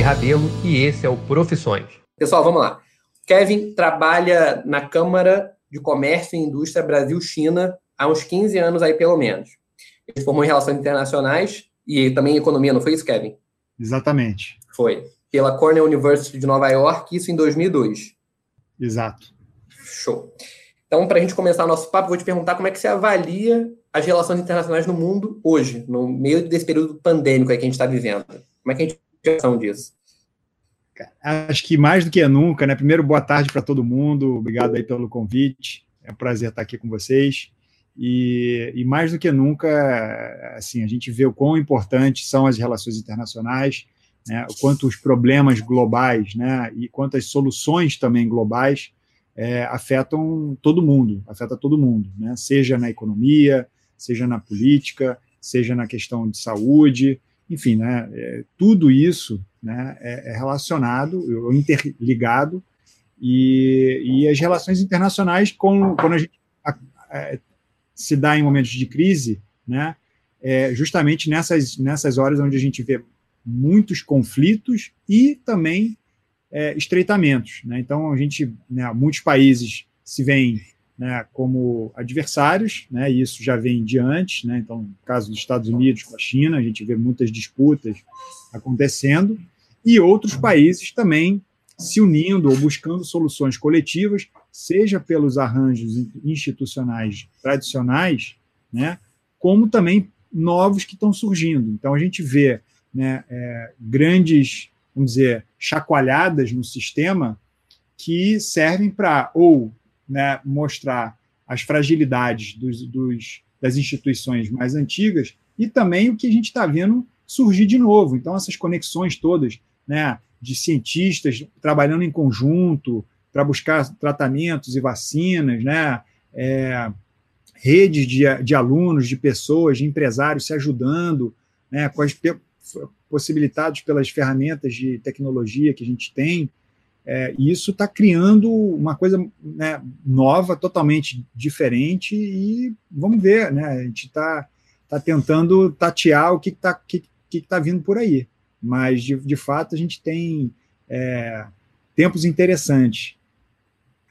Felipe Rabelo e esse é o Profissões. Pessoal, vamos lá. Kevin trabalha na Câmara de Comércio e Indústria Brasil-China há uns 15 anos aí, pelo menos. Ele formou em Relações Internacionais e também em Economia, não foi isso, Kevin? Exatamente. Foi. Pela Cornell University de Nova York, isso em 2002. Exato. Show. Então, para a gente começar o nosso papo, vou te perguntar como é que você avalia as relações internacionais no mundo hoje, no meio desse período pandêmico que a gente está vivendo. Como é que a gente noção disso? Acho que mais do que nunca, né? Primeiro, boa tarde para todo mundo. Obrigado aí pelo convite. É um prazer estar aqui com vocês. E, e, mais do que nunca, assim, a gente vê o quão importantes são as relações internacionais, né? O quanto os problemas globais, né? E quantas soluções também globais é, afetam todo mundo, afeta todo mundo, né? Seja na economia, seja na política, seja na questão de saúde, enfim, né, é, tudo isso né, é, é relacionado, interligado, e, e, as relações internacionais, com, quando a gente se dá em momentos de crise, né, é justamente nessas, nessas horas onde a gente vê muitos conflitos e também é, estreitamentos. Né? Então, a gente, né, muitos países se veem né, como adversários, né, e isso já vem de antes, né, então, no caso dos Estados Unidos com a China, a gente vê muitas disputas acontecendo, e outros países também se unindo ou buscando soluções coletivas, seja pelos arranjos institucionais tradicionais, né, como também novos que estão surgindo. Então, a gente vê né, é, grandes, vamos dizer, chacoalhadas no sistema que servem para ou né, mostrar as fragilidades dos, dos, das instituições mais antigas e também o que a gente está vendo surgir de novo. Então, essas conexões todas né, de cientistas trabalhando em conjunto para buscar tratamentos e vacinas, né, é, redes de, de alunos, de pessoas, de empresários se ajudando, né, com as possibilitados pelas ferramentas de tecnologia que a gente tem, é, e isso está criando uma coisa né, nova, totalmente diferente, e vamos ver, né? A gente está tá tentando tatear o que está que, que tá vindo por aí. Mas, de, de fato, a gente tem é, tempos interessantes.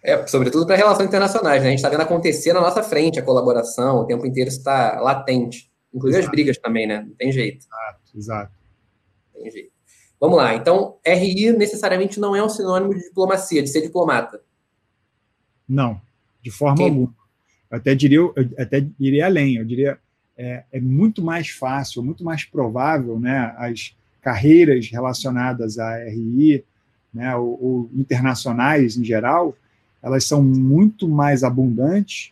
É, sobretudo para relações internacionais, né? A gente está vendo acontecer na nossa frente a colaboração, o tempo inteiro está latente. Inclusive exato. as brigas também, né? Não tem jeito. Exato, exato. Não tem jeito. Vamos lá. Então, RI necessariamente não é um sinônimo de diplomacia, de ser diplomata. Não, de forma Quem? alguma. Eu até diria, eu até iria além. Eu diria é, é muito mais fácil, muito mais provável, né, as carreiras relacionadas à RI, né, ou, ou internacionais em geral, elas são muito mais abundantes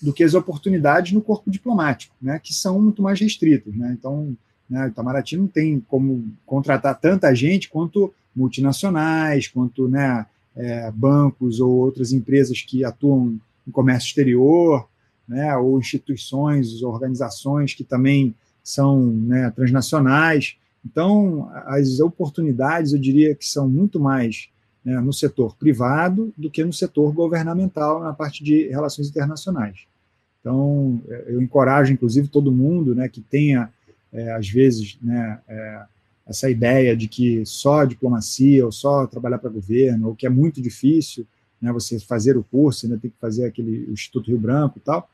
do que as oportunidades no corpo diplomático, né, que são muito mais restritas. Né? Então, né? O Itamaraty não tem como contratar tanta gente quanto multinacionais, quanto né, é, bancos ou outras empresas que atuam no comércio exterior, né, ou instituições, organizações que também são né, transnacionais. Então, as oportunidades, eu diria que são muito mais né, no setor privado do que no setor governamental, na parte de relações internacionais. Então, eu encorajo, inclusive, todo mundo né, que tenha é, às vezes, né, é, essa ideia de que só diplomacia ou só trabalhar para governo, ou que é muito difícil né, você fazer o curso, ainda tem que fazer aquele Instituto Rio Branco e tal,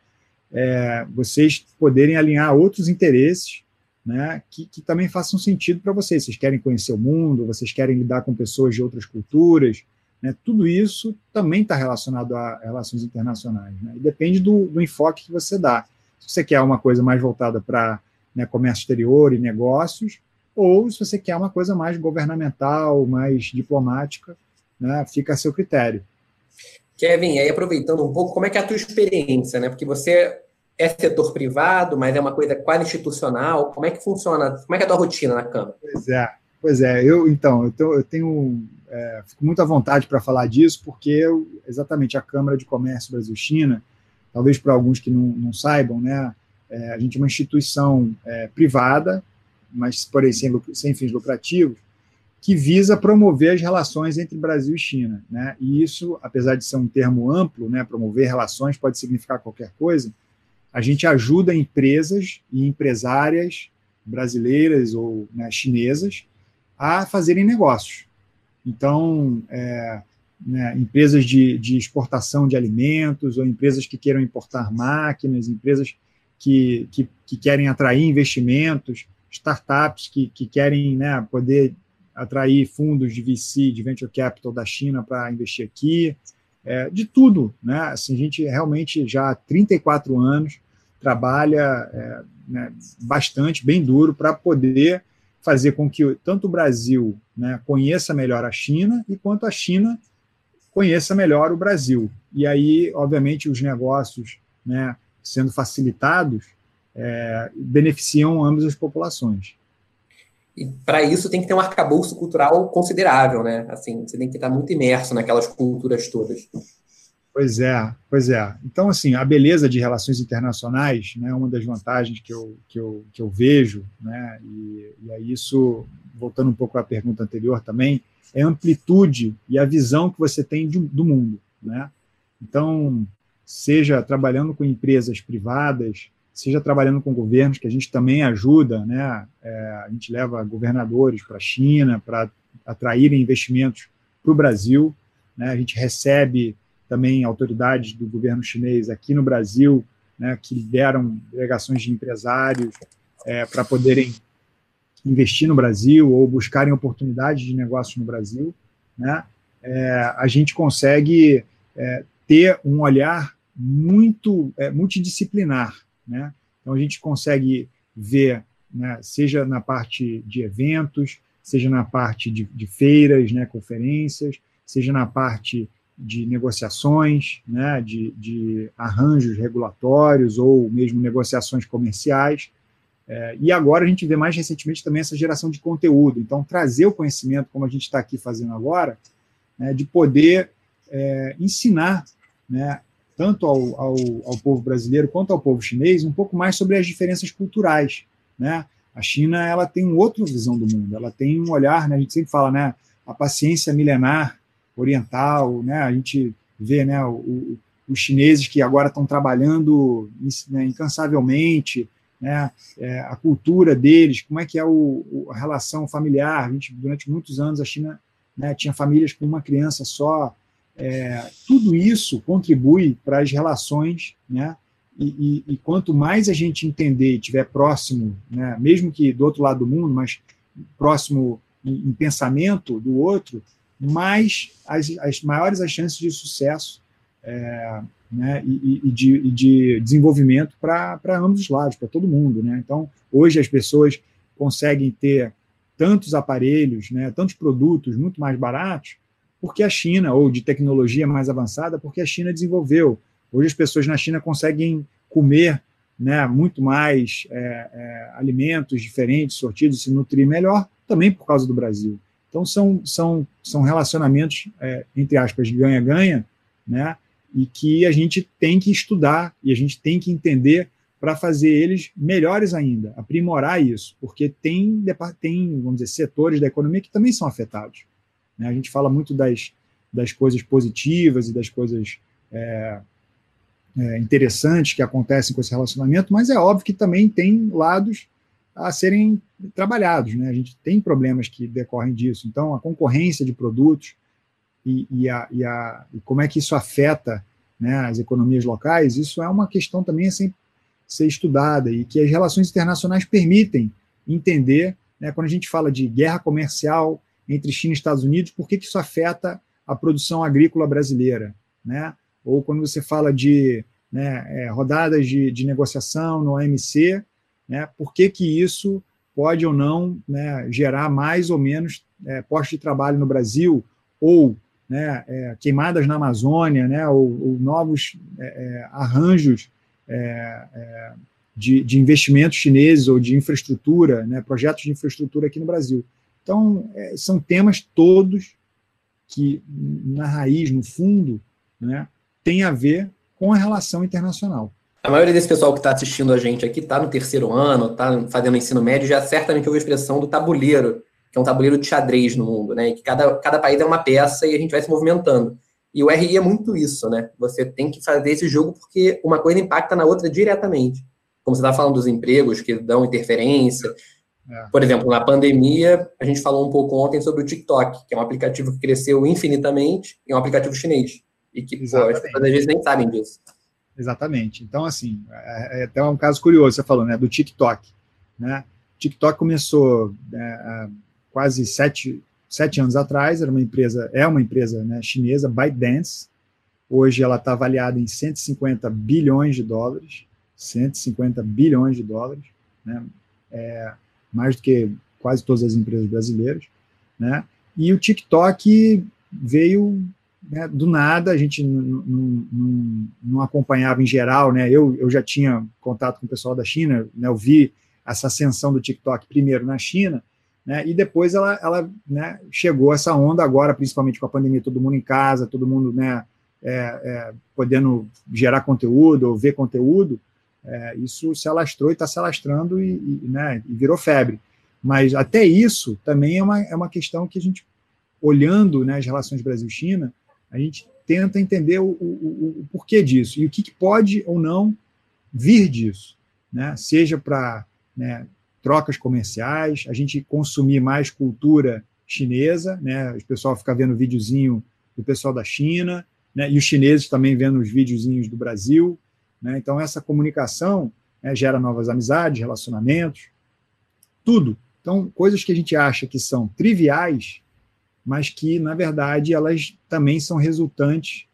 é, vocês poderem alinhar outros interesses né, que, que também façam sentido para vocês. Vocês querem conhecer o mundo, vocês querem lidar com pessoas de outras culturas, né, tudo isso também está relacionado a relações internacionais. Né, e depende do, do enfoque que você dá. Se você quer uma coisa mais voltada para né, comércio exterior e negócios, ou se você quer uma coisa mais governamental, mais diplomática, né, fica a seu critério. Kevin, aí aproveitando um pouco, como é que é a tua experiência, né? Porque você é setor privado, mas é uma coisa quase institucional. Como é que funciona? Como é que é a tua rotina na Câmara? Pois é, pois é. Eu, então, eu, tô, eu tenho, é, fico muito à vontade para falar disso, porque eu, exatamente a Câmara de Comércio Brasil-China, talvez para alguns que não, não saibam, né? É, a gente é uma instituição é, privada, mas, porém, sem, sem fins lucrativos, que visa promover as relações entre Brasil e China. Né? E isso, apesar de ser um termo amplo, né, promover relações pode significar qualquer coisa, a gente ajuda empresas e empresárias brasileiras ou né, chinesas a fazerem negócios. Então, é, né, empresas de, de, exportação de alimentos, ou empresas que queiram importar máquinas, empresas que, que, que querem atrair investimentos, startups que, que querem né, poder atrair fundos de VC, de venture capital da China para investir aqui, é, de tudo. Né? Assim, a gente realmente já há 34 anos trabalha é, né, bastante, bem duro, para poder fazer com que tanto o Brasil né, conheça melhor a China e quanto a China conheça melhor o Brasil. E aí, obviamente, os negócios né, sendo facilitados é, beneficiam ambas as populações. E para isso tem que ter um arcabouço cultural considerável, né? Assim, você tem que estar muito imerso naquelas culturas todas. Pois é, pois é. Então, assim, a beleza de relações internacionais, né, uma das vantagens que eu, que eu, que eu vejo, né, e, e aí isso, voltando um pouco à pergunta anterior também, é a amplitude e a visão que você tem de, do mundo, né? Então, seja trabalhando com empresas privadas, seja trabalhando com governos, que a gente também ajuda, né? É, a gente leva governadores para a China para atraírem investimentos para o Brasil, né? A gente recebe também autoridades do governo chinês aqui no Brasil, né, que lideram delegações de empresários é, para poderem investir no Brasil ou buscarem oportunidades de negócio no Brasil, né, é, a gente consegue é, ter um olhar muito é, multidisciplinar. Né? Então, a gente consegue ver, né, seja na parte de eventos, seja na parte de, de feiras, né, conferências, seja na parte de negociações, né, de, de arranjos regulatórios ou mesmo negociações comerciais. É, e agora a gente vê mais recentemente também essa geração de conteúdo. Então, trazer o conhecimento, como a gente está aqui fazendo agora, né, de poder é, ensinar né, tanto ao, ao, ao, povo brasileiro quanto ao povo chinês um pouco mais sobre as diferenças culturais. Né? A China ela tem uma outra visão do mundo, ela tem um olhar, né, a gente sempre fala, né, a paciência milenar oriental, né? A gente vê, né, o, os chineses que agora estão trabalhando né, incansavelmente, né, é, a cultura deles, como é que é o, a relação familiar. A gente, durante muitos anos a China né, tinha famílias com uma criança só. É, tudo isso contribui para as relações, né? E, e, e, quanto mais a gente entender e estiver próximo, né, mesmo que do outro lado do mundo, mas próximo em, em pensamento do outro, mais as, as maiores as chances de sucesso é, né, e, e, de, e, de, desenvolvimento para ambos os lados, para todo mundo. Né? Então, hoje as pessoas conseguem ter tantos aparelhos, né, tantos produtos muito mais baratos, porque a China, ou de tecnologia mais avançada, porque a China desenvolveu. Hoje as pessoas na China conseguem comer né, muito mais é, é, alimentos diferentes, sortidos, se nutrir melhor, também por causa do Brasil. Então, são, são, são relacionamentos, é, entre aspas, ganha-ganha, né? E que a gente tem que estudar e a gente tem que entender para fazer eles melhores ainda, aprimorar isso, porque tem, tem, vamos dizer, setores da economia que também são afetados. Né? A gente fala muito das, das coisas positivas e das coisas é, é, interessantes que acontecem com esse relacionamento, mas é óbvio que também tem lados a serem trabalhados. Né? A gente tem problemas que decorrem disso. Então, a concorrência de produtos e, e, a, e, a, e como é que isso afeta né, as economias locais, isso é uma questão também a ser, ser estudada e que as relações internacionais permitem entender, né, quando a gente fala de guerra comercial entre China e Estados Unidos, por que, que isso afeta a produção agrícola brasileira, né? Ou quando você fala de né, é, rodadas de, de negociação no OMC, né, por que, que isso pode ou não né, gerar mais ou menos é, postos de trabalho no Brasil, ou né, é, queimadas na Amazônia, né, ou, ou novos é, é arranjos é, de, de, investimentos chineses ou de infraestrutura, né, projetos de infraestrutura aqui no Brasil. Então, são temas todos que, na raiz, no fundo, né, tem a ver com a relação internacional. A maioria desse pessoal que está assistindo a gente aqui está no terceiro ano, está fazendo ensino médio, já certamente ouviu a expressão do tabuleiro, que é um tabuleiro de xadrez no mundo, né? Que cada, cada país é uma peça e a gente vai se movimentando. E o RI é muito isso, né? Você tem que fazer esse jogo porque uma coisa impacta na outra diretamente. Como você está falando dos empregos que dão interferência, É. Por exemplo, na pandemia, a gente falou um pouco ontem sobre o TikTok, que é um aplicativo que cresceu infinitamente e é um aplicativo chinês. E que, pô, as pessoas às vezes nem sabem disso. Exatamente. Então, assim, é, é até um caso curioso, você falou, né, do TikTok. Né? TikTok começou é, quase sete, sete anos atrás, era uma empresa, é uma empresa né, chinesa, ByteDance. Hoje ela está avaliada em 150 bilhões de dólares, 150 bilhões de dólares, né? É, mais do que quase todas as empresas brasileiras, né? E o TikTok veio né, do nada, a gente não acompanhava em geral, né? Eu, eu já tinha contato com o pessoal da China, né? Eu vi essa ascensão do TikTok primeiro na China, né? E depois ela, ela né, chegou essa onda agora, principalmente com a pandemia, todo mundo em casa, todo mundo, né? É, é, podendo gerar conteúdo ou ver conteúdo, é, isso se alastrou e está se alastrando e, e, né, e virou febre. Mas até isso também é uma, é uma questão que a gente, olhando né, as relações Brasil-China, a gente tenta entender o, o, o, porquê disso e o que, que, pode ou não vir disso, né? seja para né, trocas comerciais, a gente consumir mais cultura chinesa, né? o pessoal fica vendo videozinho do pessoal da China, né? e os chineses também vendo os videozinhos do Brasil. Né? Então, essa comunicação né, gera novas amizades, relacionamentos, tudo. Então, coisas que a gente acha que são triviais, mas que, na verdade, elas também são resultantes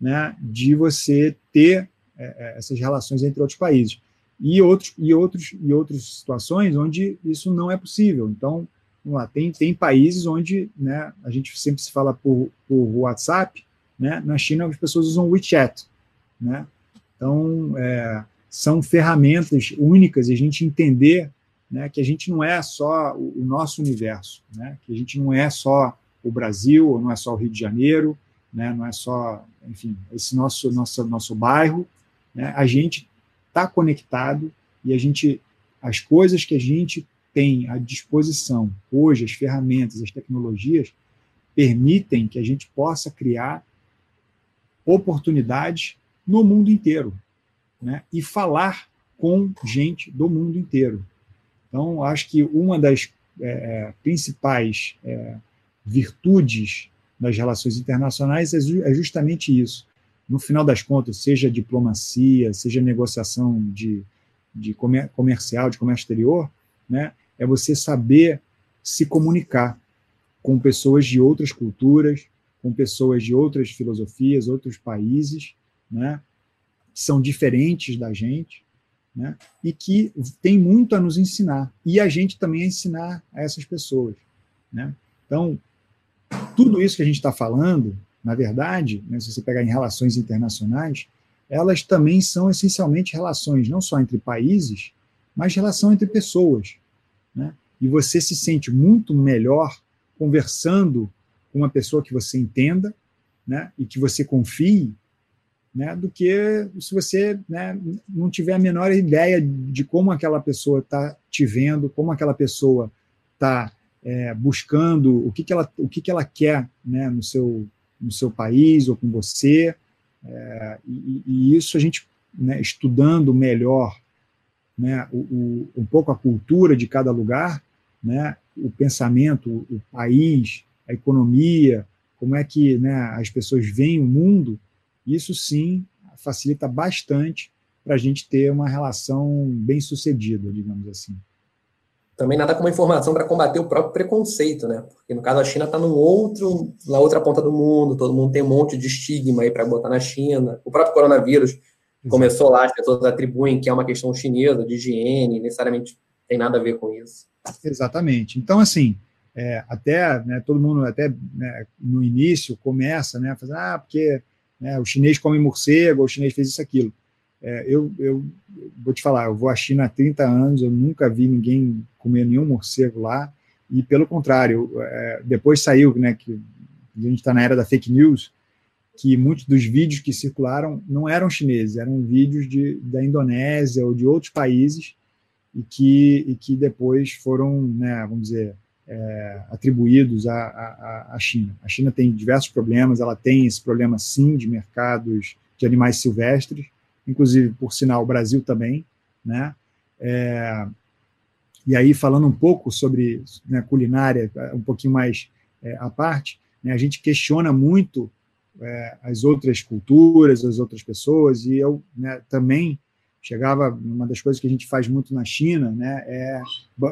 né, de você ter é, é, essas relações entre outros países. E, outros, e, outros, e outras situações onde isso não é possível. Então, lá, tem, tem países onde né, a gente sempre se fala por, por WhatsApp, né, na China as pessoas usam WeChat. Né? Então, é, são ferramentas únicas e a gente entender né, que a gente não é só o, nosso universo, né, que a gente não é só o Brasil, não é só o Rio de Janeiro, né, não é só, enfim, esse nosso nosso nosso bairro, né, a gente está conectado e a gente as coisas que a gente tem à disposição hoje, as ferramentas, as tecnologias permitem que a gente possa criar oportunidades no mundo inteiro, né, e falar com gente do mundo inteiro. Então, acho que uma das é, principais é, virtudes das relações internacionais é, é justamente isso. No final das contas, seja diplomacia, seja negociação de, de comer, comercial, de comércio exterior, né, é você saber se comunicar com pessoas de outras culturas, com pessoas de outras filosofias, outros países, né, são diferentes da gente, né, e que tem muito a nos ensinar, e a gente também a ensinar a essas pessoas. Né? Então, tudo isso que a gente está falando, na verdade, né, se você pegar em relações internacionais, elas também são essencialmente relações não só entre países, mas relação entre pessoas. Né? E você se sente muito melhor conversando com uma pessoa que você entenda né, e que você confie, né, do que se você né, não tiver a menor ideia de como aquela pessoa está te vendo, como aquela pessoa está é, buscando o que, que, ela, o que, que ela quer né, no, seu, no seu país ou com você. É, e, e, isso a gente, né, estudando melhor né, o, o, um pouco a cultura de cada lugar, né, o pensamento, o país, a economia, como é que né, as pessoas veem o mundo, isso sim facilita bastante para a gente ter uma relação bem sucedida, digamos assim também nada como informação para combater o próprio preconceito, né? Porque no caso a China está num outro, na outra ponta do mundo, todo mundo tem um monte de estigma aí para botar na China. O próprio coronavírus Exato. começou lá, as pessoas atribuem que é uma questão chinesa de higiene, necessariamente tem nada a ver com isso. Exatamente. Então, assim, é, até né, todo mundo até né, no início começa né, a fazer, ah, porque né, o chinês come morcego, o chinês fez isso, aquilo. É, eu, eu, vou te falar, eu vou à China há 30 anos, eu nunca vi ninguém comer nenhum morcego lá, e pelo contrário, é, depois saiu, né, que a gente está na era da fake news, que muitos dos vídeos que circularam não eram chineses, eram vídeos de, da Indonésia ou de outros países, e que, e que depois foram, né, vamos dizer, é, atribuídos à, à, à China. A China tem diversos problemas, ela tem esse problema sim de mercados de animais silvestres, inclusive, por sinal, o Brasil também, né? É, E aí, falando um pouco sobre né, culinária, um pouquinho mais é, à parte, né, a gente questiona muito é, as outras culturas, as outras pessoas, e eu né, também chegava, uma das coisas que a gente faz muito na China, né, é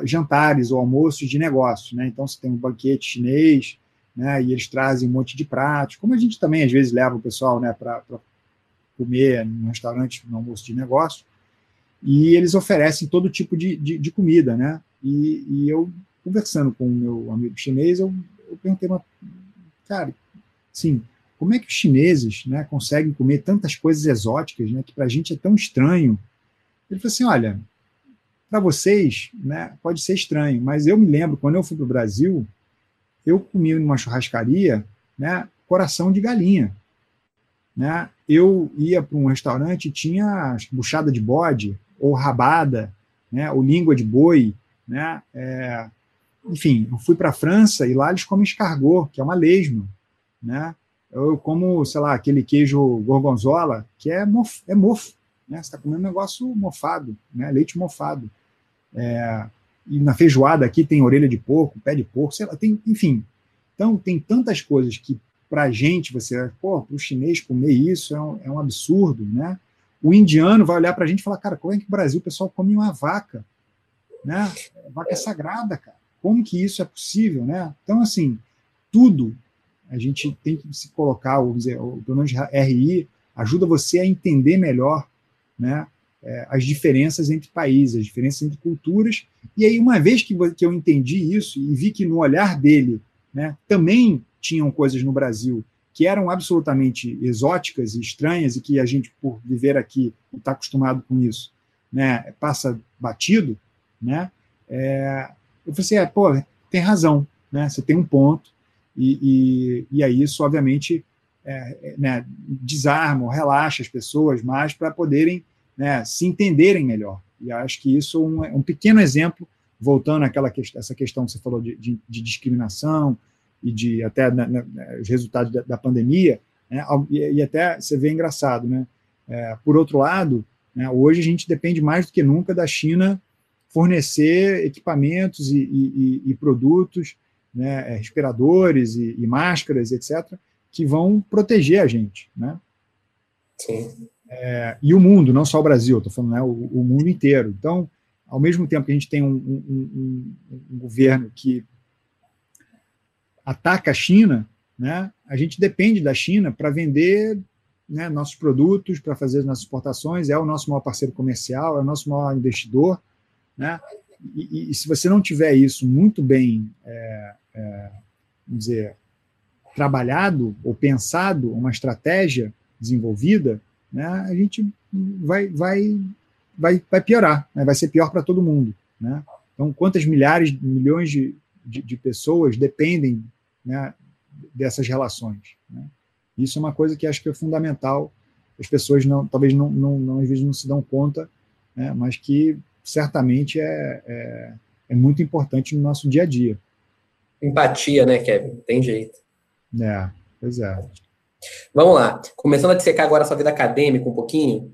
jantares ou almoços de negócios, né, então você tem um banquete chinês, né, e eles trazem um monte de pratos, como a gente também às vezes leva o pessoal, né, para comer num restaurante, no almoço de negócio, e eles oferecem todo tipo de, de, de comida, né, e, e, eu, conversando com o meu amigo chinês, eu, eu perguntei, uma, cara, sim, como é que os chineses né, conseguem comer tantas coisas exóticas né, que para a gente é tão estranho? Ele falou assim: olha, para vocês né, pode ser estranho, mas eu me lembro, quando eu fui para o Brasil, eu comi numa churrascaria né, coração de galinha. Né? Eu ia para um restaurante e tinha buchada de bode, ou rabada, né, ou língua de boi. Né? É, enfim, eu fui para a França e lá eles comem escargot, que é uma lesma. Né? Eu como, sei lá, aquele queijo gorgonzola, que é, mof, é mofo. Né? Você está comendo um negócio mofado, né? leite mofado. É, e na feijoada aqui tem orelha de porco, pé de porco, sei lá, tem, enfim. Então, tem tantas coisas que, para a gente, você, pô, para o chinês comer isso é um, é um, absurdo, né? O indiano vai olhar para a gente e falar, cara, como é que no Brasil o pessoal come uma vaca? Né? Vaca é sagrada, cara. Como que isso é possível, né? Então, assim, tudo a gente tem que se colocar, vamos dizer, o pelo menos RI ajuda você a entender melhor né, é, as diferenças entre países, as diferenças entre culturas. E aí, uma vez que, que eu entendi isso e vi que no olhar dele né, também tinham coisas no Brasil que eram absolutamente exóticas e estranhas e que a gente, por viver aqui, está acostumado com isso, né, passa batido, né, é, eu falei assim, é, pô, tem razão, né, você tem um ponto, e, e, e aí isso, obviamente, é, é, né, desarma, relaxa as pessoas mais para poderem né, se entenderem melhor. E acho que isso é um, é um pequeno exemplo, voltando àquela questão, essa questão que você falou de, de, de discriminação e de até né, né, os resultados da, da pandemia, né, e, e, até você vê engraçado, né? É, por outro lado, né, hoje a gente depende mais do que nunca da China fornecer equipamentos e, e, e produtos né, é, respiradores e, e, máscaras, etc., que vão proteger a gente. Né? Sim. É, e o mundo, não só o Brasil, estou falando né, o, o, mundo inteiro. Então, ao mesmo tempo que a gente tem um, um, um, um governo que ataca a China, né, a gente depende da China para vender né, nossos produtos, para fazer as nossas exportações, é o nosso maior parceiro comercial, é o nosso maior investidor. Né? E, e, se você não tiver isso muito bem é, é, dizer, trabalhado ou pensado, uma estratégia desenvolvida, né, a gente vai, vai, vai, vai piorar, né, vai ser pior para todo mundo. Né? Então, quantas milhares, milhões de, de, de pessoas dependem né, dessas relações? Né? Isso é uma coisa que acho que é fundamental. As pessoas não, talvez não, não, não às vezes não se dão conta, né, mas que certamente é, é, é muito importante no nosso dia a dia. Empatia, né, Kevin? Tem jeito. É, pois é. Vamos lá. Começando a dissecar agora a sua vida acadêmica um pouquinho.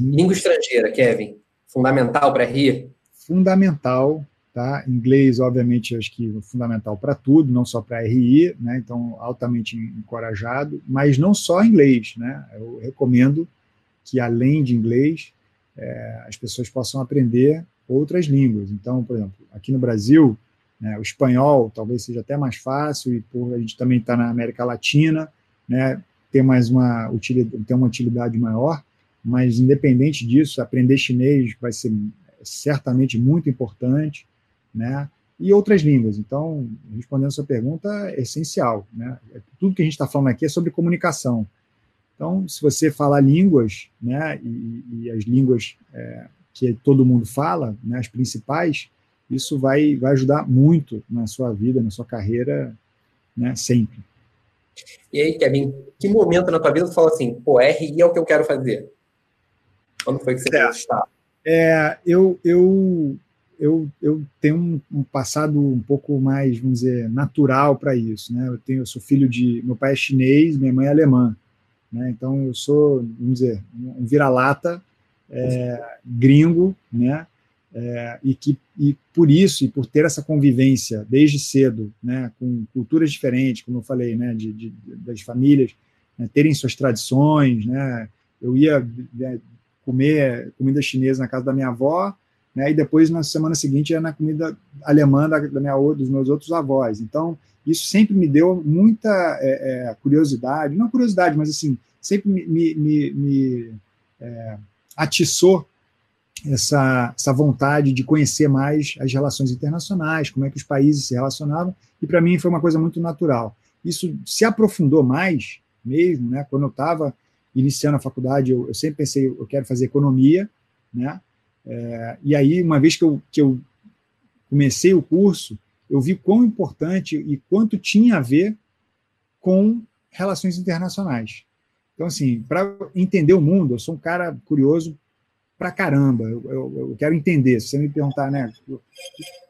Uhum. Língua estrangeira, Kevin. Fundamental para rir? Fundamental, tá? Inglês, obviamente, acho que fundamental para tudo, não só para RI, né? Então, altamente encorajado, mas não só inglês, né? Eu recomendo que, além de inglês, é, as pessoas possam aprender outras línguas. Então, por exemplo, aqui no Brasil, né? O espanhol talvez seja até mais fácil, e por a gente também está na América Latina, né? ter mais uma utilidade, ter uma utilidade maior, mas independente disso, aprender chinês vai ser certamente muito importante, né? E outras línguas. Então, respondendo a sua pergunta, é essencial, né? Tudo que a gente está falando aqui é sobre comunicação. Então, se você falar línguas, né, e, e as línguas é, que todo mundo fala, né, as principais, isso vai, vai ajudar muito na sua vida, na sua carreira, né, sempre. E aí, Kevin, que momento na tua vida tu falou assim, pô, RI é o que eu quero fazer? Quando foi que você é. estar? É, eu, eu, eu, eu tenho um, um, passado um pouco mais, vamos dizer, natural para isso, né? Eu tenho, eu sou filho de, meu pai é chinês, minha mãe é alemã, né? Então eu sou, vamos dizer, um vira-lata, é, gringo, né? É, e que e por isso e por ter essa convivência desde cedo, né, com culturas diferentes, como eu falei, né, de, de das famílias né, terem suas tradições, né, eu ia né, comer comida chinesa na casa da minha avó, né, e depois na semana seguinte ia na comida alemã da, da minha dos meus outros avós. Então isso sempre me deu muita é, é, curiosidade, não curiosidade, mas assim sempre me, me, me, me é, atiçou essa, essa vontade de conhecer mais as relações internacionais, como é que os países se relacionavam, e para mim foi uma coisa muito natural. Isso se aprofundou mais mesmo, né? Quando eu estava iniciando a faculdade, eu, eu, sempre pensei, eu quero fazer economia, né? É, e aí, uma vez que eu, que eu comecei o curso, eu vi quão importante e quanto tinha a ver com relações internacionais. Então, assim, para entender o mundo, eu sou um cara curioso pra caramba. Eu, eu, eu, quero entender. Se você me perguntar, né,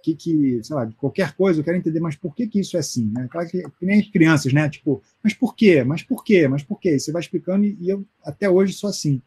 que, que, sei lá, qualquer coisa, eu quero entender, mas por que, que isso é assim? Né? Claro que, que nem as crianças, né? Tipo, mas por quê? Mas por quê? Mas por quê? Você vai explicando e, e eu até hoje sou assim.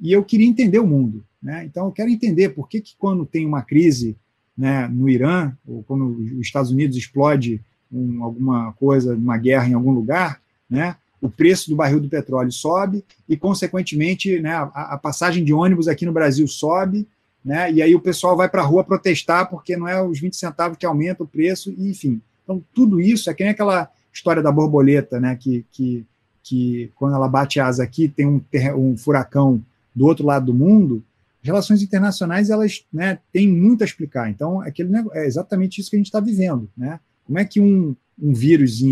E eu queria entender o mundo, né? Então eu quero entender por que, que quando tem uma crise né, no Irã, ou quando os Estados Unidos explode um, alguma coisa, uma guerra em algum lugar, né? O preço do barril do petróleo sobe e, consequentemente, né, a, a passagem de ônibus aqui no Brasil sobe, né, e aí o pessoal vai para a rua protestar porque não é os 20 centavos que aumenta o preço, e, enfim. Então, tudo isso é que nem aquela história da borboleta, né, que, que, que quando ela bate asa aqui, tem um, um furacão do outro lado do mundo, as relações internacionais elas né, têm muito a explicar. Então, aquele, é exatamente isso que a gente está vivendo. Né? Como é que um, um vírus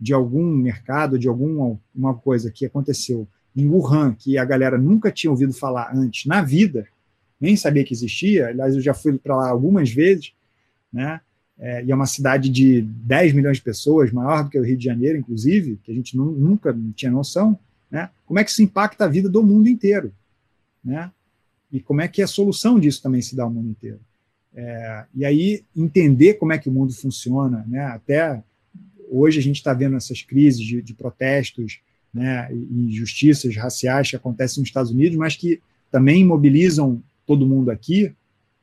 de algum mercado, de alguma coisa que aconteceu em Wuhan, que a galera nunca tinha ouvido falar antes na vida, nem sabia que existia. Aliás, eu já fui para lá algumas vezes, né? É, e é uma cidade de 10 milhões de pessoas, maior do que o Rio de Janeiro, inclusive, que a gente nunca tinha noção, né? Como é que isso impacta a vida do mundo inteiro, né? E como é que a solução disso também se dá ao mundo inteiro. É, e aí entender como é que o mundo funciona, né? Até hoje a gente está vendo essas crises de, de protestos né, injustiças raciais que acontecem nos Estados Unidos, mas que também mobilizam todo mundo aqui,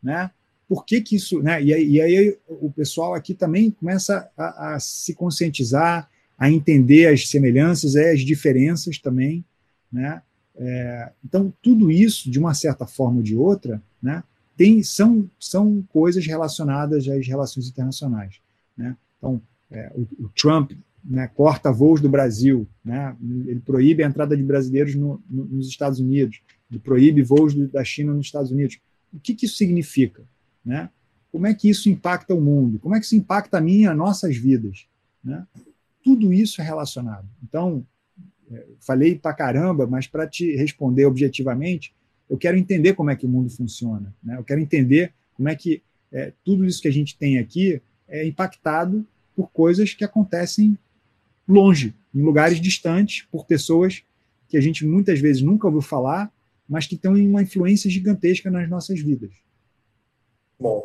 né? Por que, que isso, né? E, e aí o pessoal aqui também começa a, a, se conscientizar, a entender as semelhanças e as diferenças também, né? É, então tudo isso, de uma certa forma ou de outra, né? Tem, são, são coisas relacionadas às relações internacionais, né? Então é, o, o, Trump né, corta voos do Brasil, né, ele proíbe a entrada de brasileiros no, no, nos Estados Unidos, ele proíbe voos do, da China nos Estados Unidos. O que, que isso significa? Né? Como é que isso impacta o mundo? Como é que isso impacta a minha, nossas vidas? Né? Tudo isso é relacionado. Então, é, falei para caramba, mas para te responder objetivamente, eu quero entender como é que o mundo funciona. Né? Eu quero entender como é que é, tudo isso que a gente tem aqui é impactado por coisas que acontecem longe, em lugares distantes, por pessoas que a gente muitas vezes nunca ouviu falar, mas que têm uma influência gigantesca nas nossas vidas. Bom,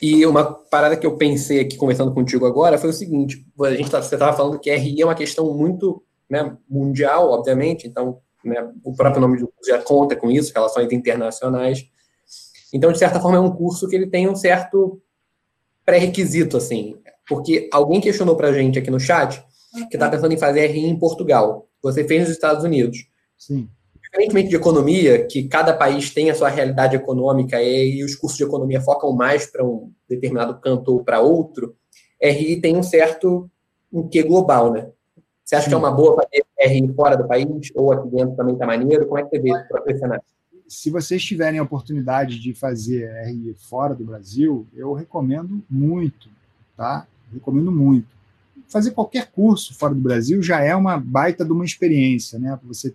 e uma parada que eu pensei aqui conversando contigo agora foi o seguinte: a gente tá, você estava falando que RI é uma questão muito né, mundial, obviamente, então né, o próprio nome do curso já conta com isso, relações internacionais. Então, de certa forma, é um curso que ele tem um certo pré-requisito, assim. Porque alguém questionou para a gente aqui no chat que está pensando em fazer RI em Portugal. Você fez nos Estados Unidos. Sim. Diferentemente de economia, que cada país tem a sua realidade econômica e os cursos de economia focam mais para um determinado canto ou para outro, RI tem um certo um quê global, né? Você acha Sim. que é uma boa fazer RI fora do país ou aqui dentro também está maneiro? Como é que você vê isso para Se vocês tiverem a oportunidade de fazer RI fora do Brasil, eu recomendo muito, tá? Recomendo muito. Fazer qualquer curso fora do Brasil já é uma baita de uma experiência, né? Você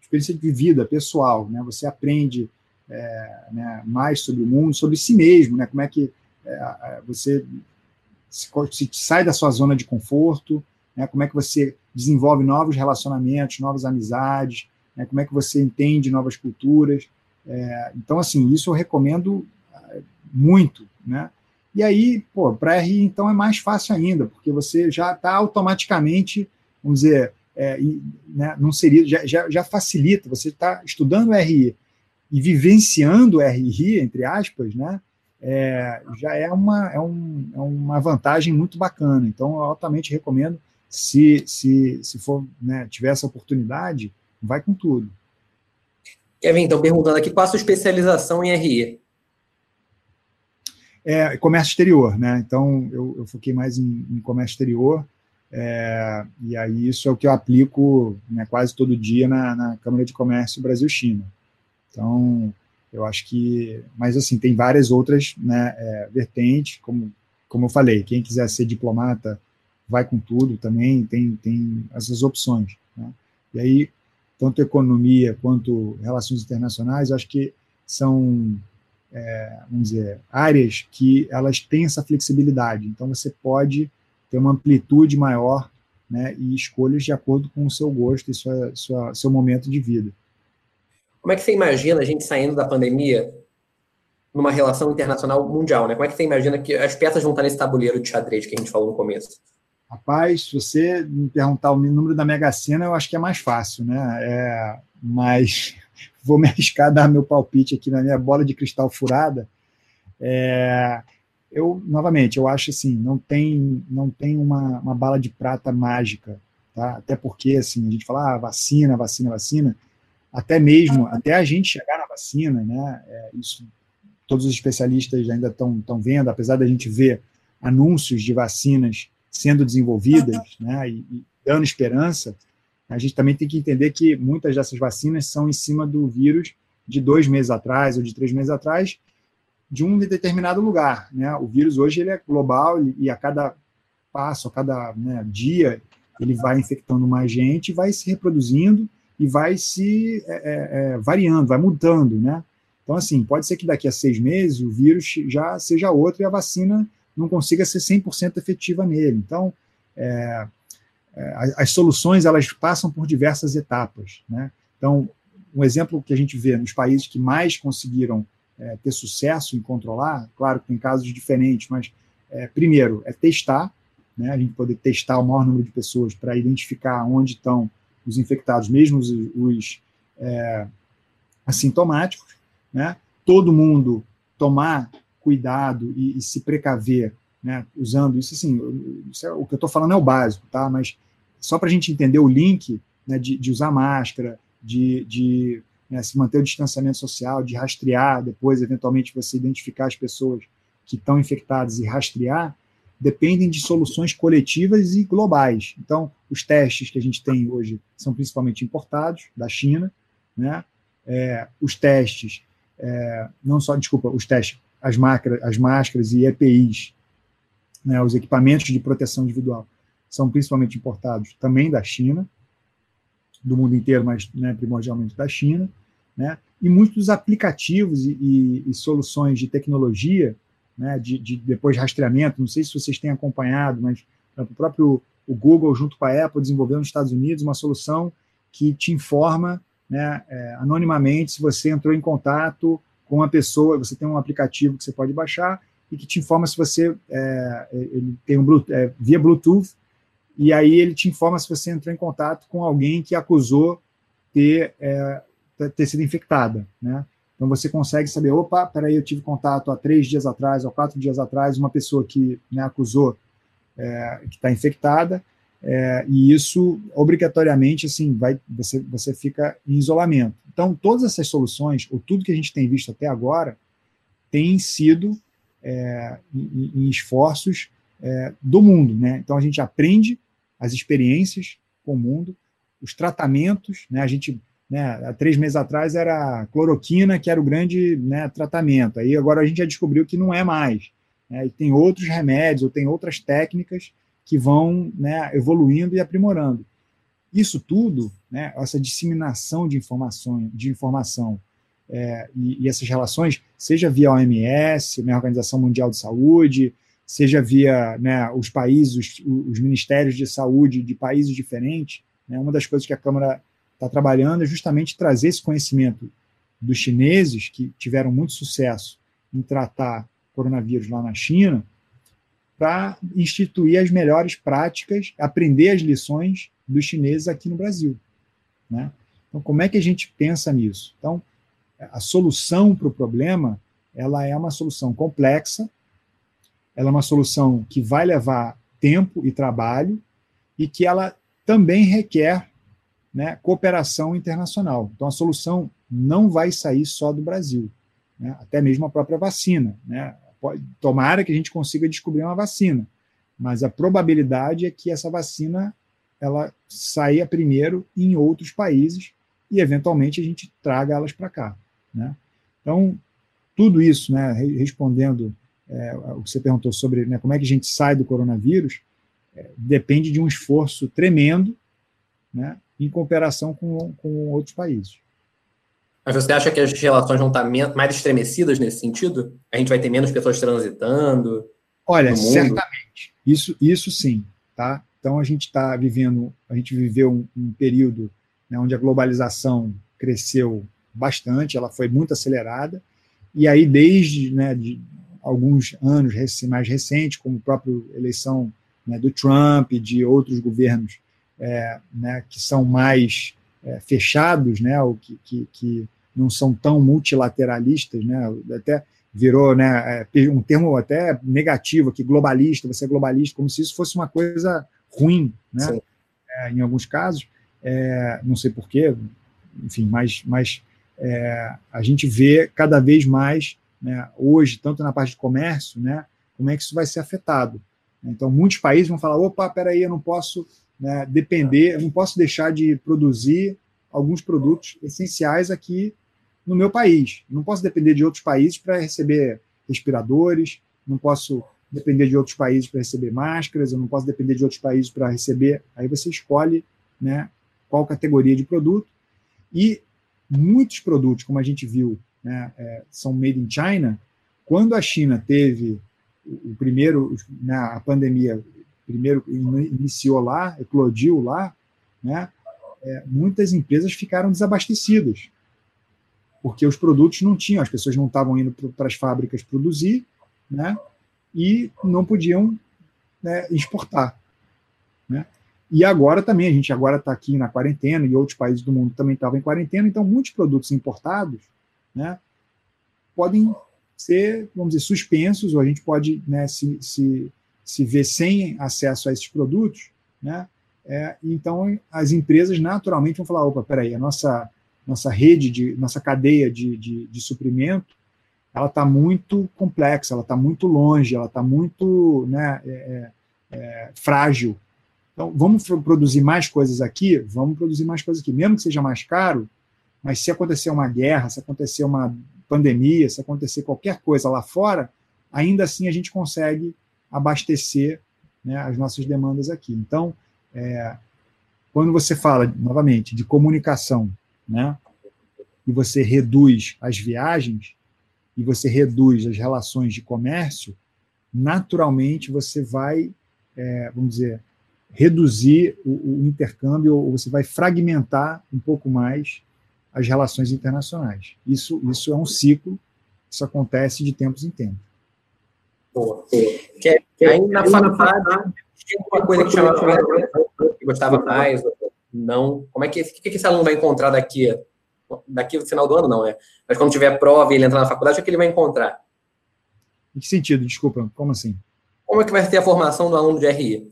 experiência de vida pessoal, né? Você aprende é, né, mais sobre o mundo, sobre si mesmo, né? Como é que é, você se, se, sai da sua zona de conforto, né? Como é que você desenvolve novos relacionamentos, novas amizades, né? Como é que você entende novas culturas. É, então, assim, isso eu recomendo é, muito, né? E aí, pô, para RI, então, é mais fácil ainda, porque você já está automaticamente, vamos dizer, é, né, não seria, já, já, já facilita, você está estudando RI e vivenciando RI, entre aspas, né, é, já é uma, é, um, é uma vantagem muito bacana. Então, eu altamente recomendo, se, se, se for, né, tiver essa oportunidade, vai com tudo. Kevin, então, perguntando aqui, qual a sua especialização em RI? É, comércio exterior, né? Então, eu, eu foquei mais em, em comércio exterior, é, e aí isso é o que eu aplico né, quase todo dia na, na Câmara de Comércio Brasil-China. Então, eu acho que, mas assim, tem várias outras né, é, vertentes, como, como eu falei, quem quiser ser diplomata, vai com tudo também, tem, tem essas opções. Né? E aí, tanto economia quanto relações internacionais, acho que são, é, vamos dizer, áreas que elas têm essa flexibilidade. Então, você pode ter uma amplitude maior né, e escolhas de acordo com o seu gosto e sua, sua, seu momento de vida. Como é que você imagina a gente saindo da pandemia numa relação internacional mundial? Né? Como é que você imagina que as peças vão estar nesse tabuleiro de xadrez que a gente falou no começo? Rapaz, se você me perguntar o número da Mega Sena, eu acho que é mais fácil, né? É, mas vou me arriscar a dar meu palpite aqui na minha bola de cristal furada. É, eu novamente eu acho assim não tem não tem uma, uma bala de prata mágica tá? Até porque assim a gente fala ah, vacina vacina vacina. Até mesmo até a gente chegar na vacina né? É, isso todos os especialistas ainda estão vendo apesar da gente ver anúncios de vacinas sendo desenvolvidas né? E, e dando esperança a gente também tem que entender que muitas dessas vacinas são em cima do vírus de dois meses atrás ou de três meses atrás de um determinado lugar. Né? O vírus hoje ele é global e a cada passo, a cada né, dia, ele vai infectando mais gente, vai se reproduzindo e vai se é, é, é, variando, vai mudando, né? Então, assim, pode ser que daqui a seis meses o vírus já seja outro e a vacina não consiga ser 100% efetiva nele. Então, é, é as soluções, elas passam por diversas etapas, né? Então, um exemplo que a gente vê nos países que mais conseguiram é, ter sucesso em controlar, claro que tem casos diferentes, mas é, primeiro é testar, né, a gente poder testar o maior número de pessoas para identificar onde estão os infectados, mesmo os, os é, assintomáticos, né, todo mundo tomar cuidado e, e se precaver, né, usando isso assim, isso é, o que eu estou falando é o básico, tá? Mas só para a gente entender o link né, de, de usar máscara, de, de né, se manter o distanciamento social, de rastrear, depois, eventualmente, você identificar as pessoas que estão infectadas e rastrear, dependem de soluções coletivas e globais. Então, os testes que a gente tem hoje são principalmente importados da China, né? É, os testes, é, não só, desculpa, os testes, as, máscaras, as máscaras e EPIs, né, os equipamentos de proteção individual, são principalmente importados também da China, do mundo inteiro, mas né, primordialmente da China né? E muitos aplicativos e, e, e soluções de tecnologia, né, de, de, depois rastreamento, não sei se vocês têm acompanhado, mas o próprio o Google, junto com a Apple, desenvolveu nos Estados Unidos uma solução que te informa né, é, anonimamente se você entrou em contato com uma pessoa, você tem um aplicativo que você pode baixar e que te informa se você é, ele tem um Bluetooth, é, via Bluetooth e aí ele te informa se você entrou em contato com alguém que acusou ter é, ter sido infectada, né? Então você consegue saber, opa, peraí, eu tive contato há três dias atrás, ou quatro dias atrás, uma pessoa que né, acusou é, que está infectada, é, e isso obrigatoriamente assim vai, você você fica em isolamento. Então todas essas soluções, ou tudo que a gente tem visto até agora, tem sido é, em, em, esforços é, do mundo, né? Então a gente aprende as experiências com o mundo, os tratamentos, né? A gente né, há três meses atrás era cloroquina, que era o grande né, tratamento. Aí agora a gente já descobriu que não é mais. Né, e tem outros remédios, ou tem outras técnicas que vão né, evoluindo e aprimorando. Isso tudo, né, essa disseminação de informação, de informação é, e, e, essas relações, seja via OMS, né, Organização Mundial de Saúde, seja via né, os países, os, os, ministérios de saúde de países diferentes, né, uma das coisas que a Câmara está trabalhando é justamente trazer esse conhecimento dos chineses, que tiveram muito sucesso em tratar coronavírus lá na China, para instituir as melhores práticas, aprender as lições dos chineses aqui no Brasil. Né? Então, como é que a gente pensa nisso? Então, a solução para o problema ela é uma solução complexa, ela é uma solução que vai levar tempo e trabalho e que ela também requer né, cooperação internacional. Então, a solução não vai sair só do Brasil, né, até mesmo a própria vacina. Né, pode, tomara que a gente consiga descobrir uma vacina, mas a probabilidade é que essa vacina ela saia primeiro em outros países e, eventualmente, a gente traga elas para cá. Né? Então, tudo isso, né, respondendo é, o que você perguntou sobre né, como é que a gente sai do coronavírus, é, depende de um esforço tremendo né, em cooperação com, com outros países. Mas você acha que as relações vão estar mais estremecidas nesse sentido? A gente vai ter menos pessoas transitando? Olha, certamente. Isso, isso sim, tá? Então a gente está vivendo, a gente viveu um, um período né, onde a globalização cresceu bastante, ela foi muito acelerada, e aí desde né, de alguns anos mais recentes, como a própria eleição né, do Trump e de outros governos é, né, que são mais é, fechados, né, ou que, que, que, não são tão multilateralistas, né, até virou né, é, um termo até negativo aqui, globalista, você é globalista, como se isso fosse uma coisa ruim, né, é, em alguns casos, é, não sei porquê, enfim, mas, mas é, a gente vê cada vez mais, né, hoje, tanto na parte de comércio, né, como é que isso vai ser afetado. Então, muitos países vão falar: opa, peraí, eu não posso né, depender, eu não posso deixar de produzir alguns produtos essenciais aqui no meu país. Não posso depender de outros países para receber respiradores, não posso depender de outros países para receber máscaras, eu não posso depender de outros países para receber. Aí você escolhe né, qual categoria de produto. E muitos produtos, como a gente viu, né, é, são made in China. Quando a China teve o primeiro, né, a pandemia primeiro iniciou lá, eclodiu lá, né, é, muitas empresas ficaram desabastecidas, porque os produtos não tinham, as pessoas não estavam indo para as fábricas produzir, né, e não podiam né, exportar. Né? E agora também, a gente agora está aqui na quarentena e outros países do mundo também estavam em quarentena, então muitos produtos importados né, podem ser, vamos dizer, suspensos, ou a gente pode né, se, se, se ver sem acesso a esses produtos, né? É, então as empresas naturalmente vão falar, opa, peraí, a nossa, nossa rede, de, nossa cadeia de, de, de suprimento, ela está muito complexa, ela está muito longe, ela está muito né, é, é, é frágil, então, vamos produzir mais coisas aqui? Vamos produzir mais coisas aqui, mesmo que seja mais caro, mas se acontecer uma guerra, se acontecer uma pandemia, se acontecer qualquer coisa lá fora, ainda assim a gente consegue abastecer né, as nossas demandas aqui. Então, é, quando você fala, novamente, de comunicação, né, e você reduz as viagens, e você reduz as relações de comércio, naturalmente você vai, é, vamos dizer, reduzir o, o intercâmbio, ou você vai fragmentar um pouco mais as relações internacionais. Isso, isso é um ciclo, isso acontece de tempos em tempos. Boa. Que, que aí na faculdade tinha uma coisa que chamava que gostava mais, não. Como é que, que, que esse aluno vai encontrar daqui, daqui no final do ano, não, é? Mas quando tiver prova e ele entrar na faculdade, o que ele vai encontrar? Em que sentido? Desculpa, como assim? Como é que vai ser a formação do aluno de RI?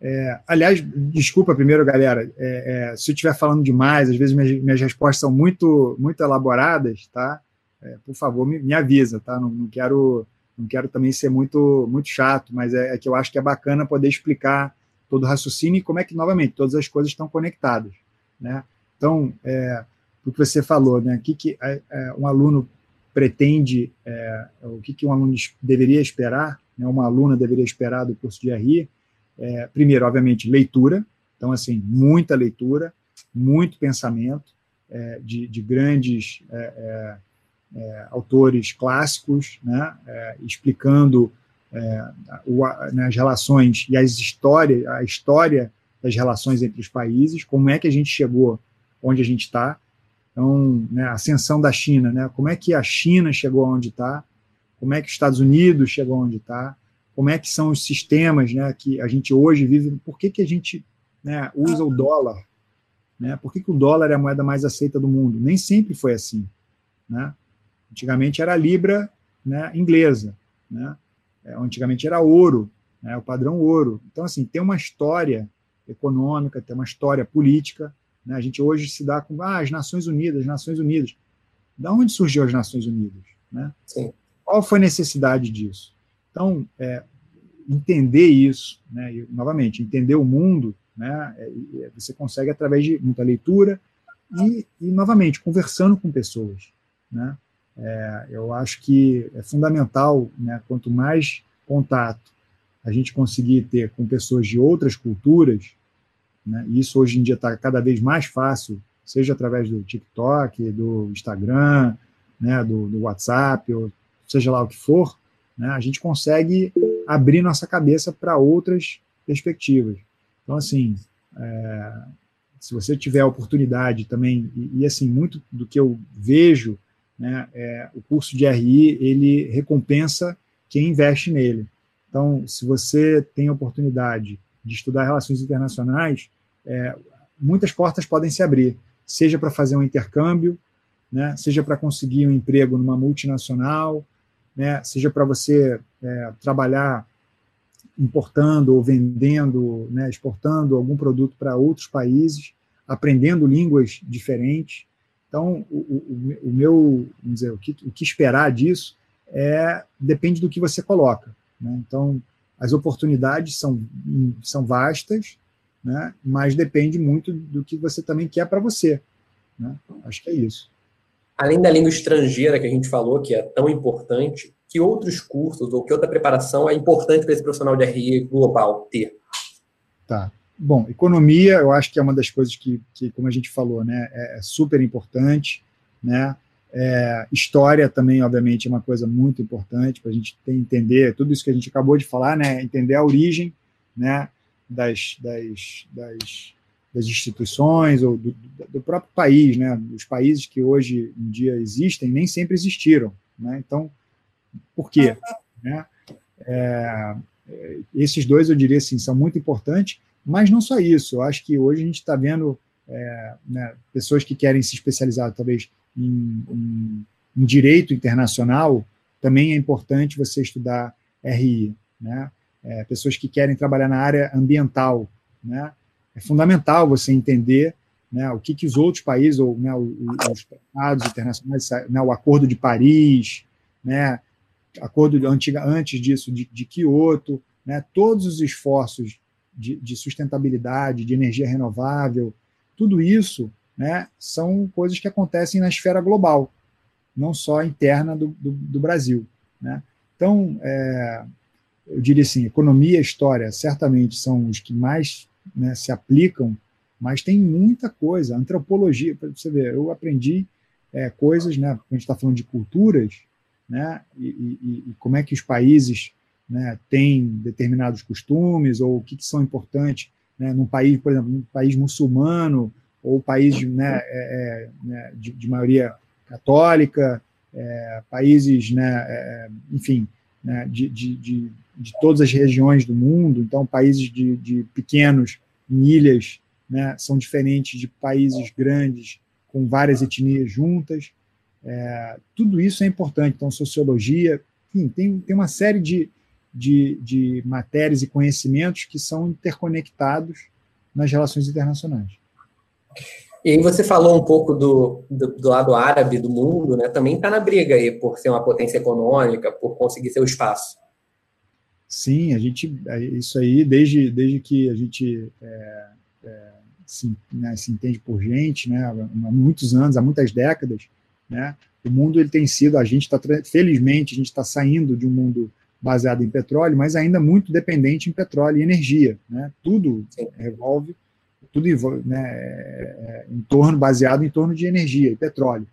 É, aliás, desculpa primeiro, galera, é, é, se eu estiver falando demais, às vezes minhas, minhas respostas são muito, muito elaboradas, tá? É, por favor, me, me avisa, tá? Não, não, quero, não quero também ser muito, muito chato, mas é, é, que eu acho que é bacana poder explicar todo o raciocínio e como é que, novamente, todas as coisas estão conectadas, né? Então, é, o que você falou, né? O que, que um aluno pretende, o que, que um aluno deveria esperar, né? uma aluna deveria esperar do curso de RI, é, primeiro, obviamente, leitura, então, assim, muita leitura, muito pensamento é, de, de, grandes é, é, é autores clássicos, né, explicando o, né, as relações e as histórias, a história das relações entre os países, como é que a gente chegou onde a gente está. Então, né, a ascensão da China, né, como é que a China chegou onde está, como é que os Estados Unidos chegou onde está, como é que são os sistemas né, que a gente hoje vive, por que, que a gente né, usa o dólar Né? Por que, que o dólar é a moeda mais aceita do mundo? Nem sempre foi assim. Né? Antigamente era a libra né, inglesa. Né? É, antigamente era ouro, né, o padrão ouro. Então, assim, tem uma história econômica, tem uma história política. Né? A gente hoje se dá com ah, as Nações Unidas, as Nações Unidas. Da onde surgiu as Nações Unidas? Né? Sim. Qual foi a necessidade disso? Então, é, entender isso, né, e, novamente, entender o mundo, né, é, você consegue através de muita leitura e, e novamente, conversando com pessoas. Né? É, eu acho que é fundamental, né, quanto mais contato a gente conseguir ter com pessoas de outras culturas, né, e isso hoje em dia está cada vez mais fácil, seja através do TikTok, do Instagram, né, do, do WhatsApp, ou seja lá o que for, né, a gente consegue abrir nossa cabeça para outras perspectivas. Então, assim, é, se você tiver a oportunidade também, e, e, assim, muito do que eu vejo, né, é, o curso de RI, ele recompensa quem investe nele. Então, se você tem a oportunidade de estudar relações internacionais, é, muitas portas podem se abrir, seja para fazer um intercâmbio, né, seja para conseguir um emprego numa multinacional, né, seja para você é, trabalhar importando ou vendendo, né, exportando algum produto para outros países, aprendendo línguas diferentes. Então, o, o, o meu, vamos dizer, o que, o que, esperar disso é depende do que você coloca. Né? Então, as oportunidades são, são vastas, né? mas depende muito do que você também quer para você. Né? Acho que é isso além da língua estrangeira que a gente falou, que é tão importante, que outros cursos ou que outra preparação é importante para esse profissional de RI global ter? Tá. Bom, economia, eu acho que é uma das coisas que, que como a gente falou, né, é, é super importante, né? É, história também, obviamente, é uma coisa muito importante para a gente ter, entender tudo isso que a gente acabou de falar, né? Entender a origem, né? Das, das, das das instituições ou do, do, próprio país, né? Os países que hoje em dia existem nem sempre existiram, né? Então, por quê? Né? É, esses dois, eu diria assim, são muito importantes, mas não só isso. Eu acho que hoje a gente está vendo é, né, pessoas que querem se especializar, talvez, em, em, em, direito internacional, também é importante você estudar RI, né? É, pessoas que querem trabalhar na área ambiental, né? É fundamental você entender né, o que, que os outros países, ou né, os tratados internacionais, né, o Acordo de Paris, né, acordo antiga, antes disso de, de Kyoto, né, todos os esforços de, de, sustentabilidade, de energia renovável, tudo isso né, são coisas que acontecem na esfera global, não só interna do, do, do Brasil. Né? Então, é, eu diria assim, economia e história certamente são os que mais né, se aplicam, mas tem muita coisa. Antropologia, para você ver, eu aprendi é, coisas, né, a gente está falando de culturas, né, e, e, e, como é que os países né, têm determinados costumes, ou o que, que são importantes né, num país, por exemplo, num país muçulmano, ou país né, é, é, né, de, de, maioria católica, é, países, né, é, enfim, né, de, de, de, de, todas as regiões do mundo. Então, países de, de pequenos em ilhas né, são diferentes de países grandes com várias etnias juntas. É, tudo isso é importante. Então, sociologia, enfim, tem, tem uma série de, de, de matérias e conhecimentos que são interconectados nas relações internacionais. E aí você falou um pouco do, do, do lado árabe do mundo, né? Também está na briga aí por ser uma potência econômica, por conseguir seu espaço. Sim, a gente é, isso aí desde, desde que a gente é, é, se, né, se, entende por gente, né? Há muitos anos, há muitas décadas, né? O mundo ele tem sido, a gente está felizmente a gente está saindo de um mundo baseado em petróleo, mas ainda muito dependente em petróleo e energia, né? Tudo revolve tudo né, é, é, em torno, baseado em torno de energia e petróleo.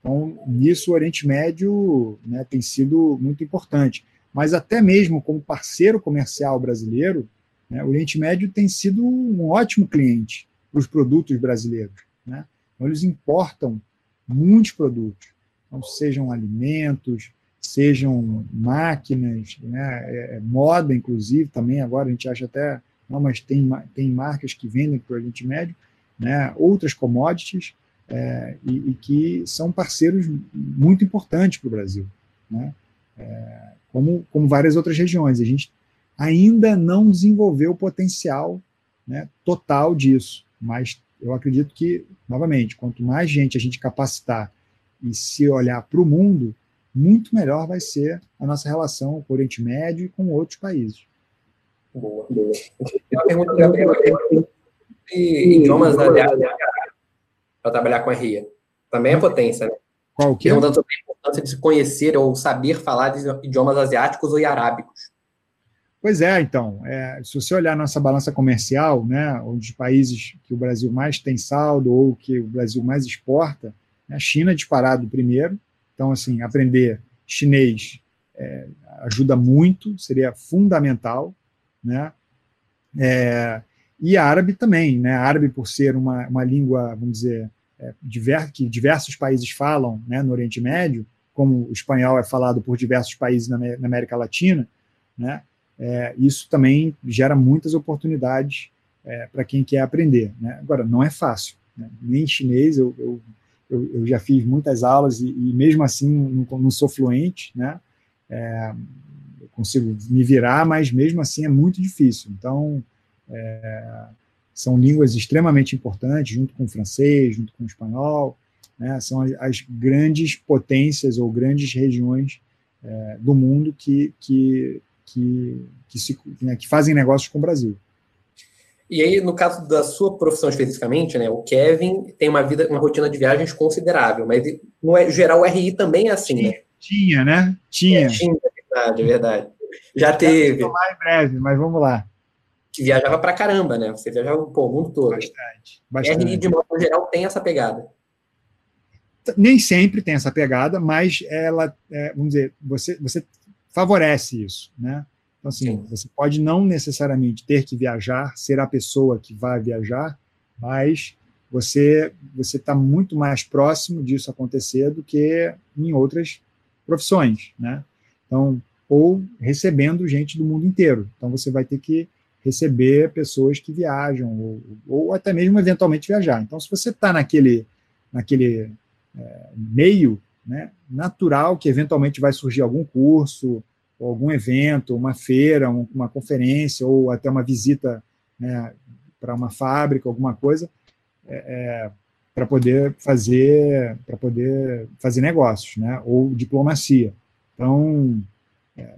Então, nisso o Oriente Médio né, tem sido muito importante. Mas até mesmo como parceiro comercial brasileiro, né, o Oriente Médio tem sido um ótimo cliente para os produtos brasileiros. Né? Então, eles importam muitos produtos, então, sejam alimentos, sejam máquinas, né, é, moda, inclusive, também agora a gente acha até não, mas tem, tem marcas que vendem para o Oriente Médio. né, outras commodities, é, e, e, que são parceiros muito importantes para o Brasil, né, é, como, como várias outras regiões. A gente ainda não desenvolveu o potencial né, total disso, mas eu acredito que, novamente, quanto mais gente a gente capacitar e se olhar para o mundo, muito melhor vai ser a nossa relação com o Oriente Médio e com outros países. Boa, boa. Uma pergunta, Gabriel, idiomas da para trabalhar com a RIA. Também é potência, né? Qual que é? Perguntando sobre a importância de se conhecer ou saber falar de idiomas asiáticos ou arábicos. Pois é, então, é, se você olhar nossa balança comercial, né, os países que o Brasil mais tem saldo ou que o Brasil mais exporta, né, a China é disparado primeiro, então, assim, aprender chinês é, ajuda muito, seria fundamental, né, é, e árabe também, né, árabe por ser uma, uma língua, vamos dizer, é, diver, que diversos países falam né, no Oriente Médio, como o espanhol é falado por diversos países na, na América Latina, né, é, isso também gera muitas oportunidades é, para quem quer aprender. Né? Agora, não é fácil. Né? Nem chinês, eu, eu, eu, eu, já fiz muitas aulas e, e mesmo assim não, não, sou fluente, né? É, eu consigo me virar, mas mesmo assim é muito difícil. Então, é, são línguas extremamente importantes, junto com o francês, junto com o espanhol, né? são as, grandes potências ou grandes regiões é, do mundo que, que que, que, se, né, que fazem negócios com o Brasil. E aí, no caso da sua profissão especificamente, né, o Kevin tem uma vida, uma rotina de viagens considerável, mas no é, geral o RI também é assim, tinha, né? Tinha, né? Tinha. É, tinha, é verdade, é verdade. Já teve. Mais breve, mas vamos lá. Que viajava pra caramba, né? Você viajava pô, o mundo todo. Bastante. bastante. RI, de modo geral, tem essa pegada. Nem sempre tem essa pegada, mas ela, é, vamos dizer, você, você favorece isso, né? Então, assim, Sim. você pode não necessariamente ter que viajar, ser a pessoa que vai viajar, mas você você está muito mais próximo disso acontecer do que em outras profissões, né? Então, ou recebendo gente do mundo inteiro. Então, você vai ter que receber pessoas que viajam ou, ou até mesmo eventualmente viajar. Então, se você está naquele naquele é, meio, né, natural que eventualmente vai surgir algum curso, ou algum evento, uma feira, uma conferência, ou até uma visita né, para uma fábrica, alguma coisa, é, é, para poder fazer para poder fazer negócios, né, ou diplomacia. Então, é,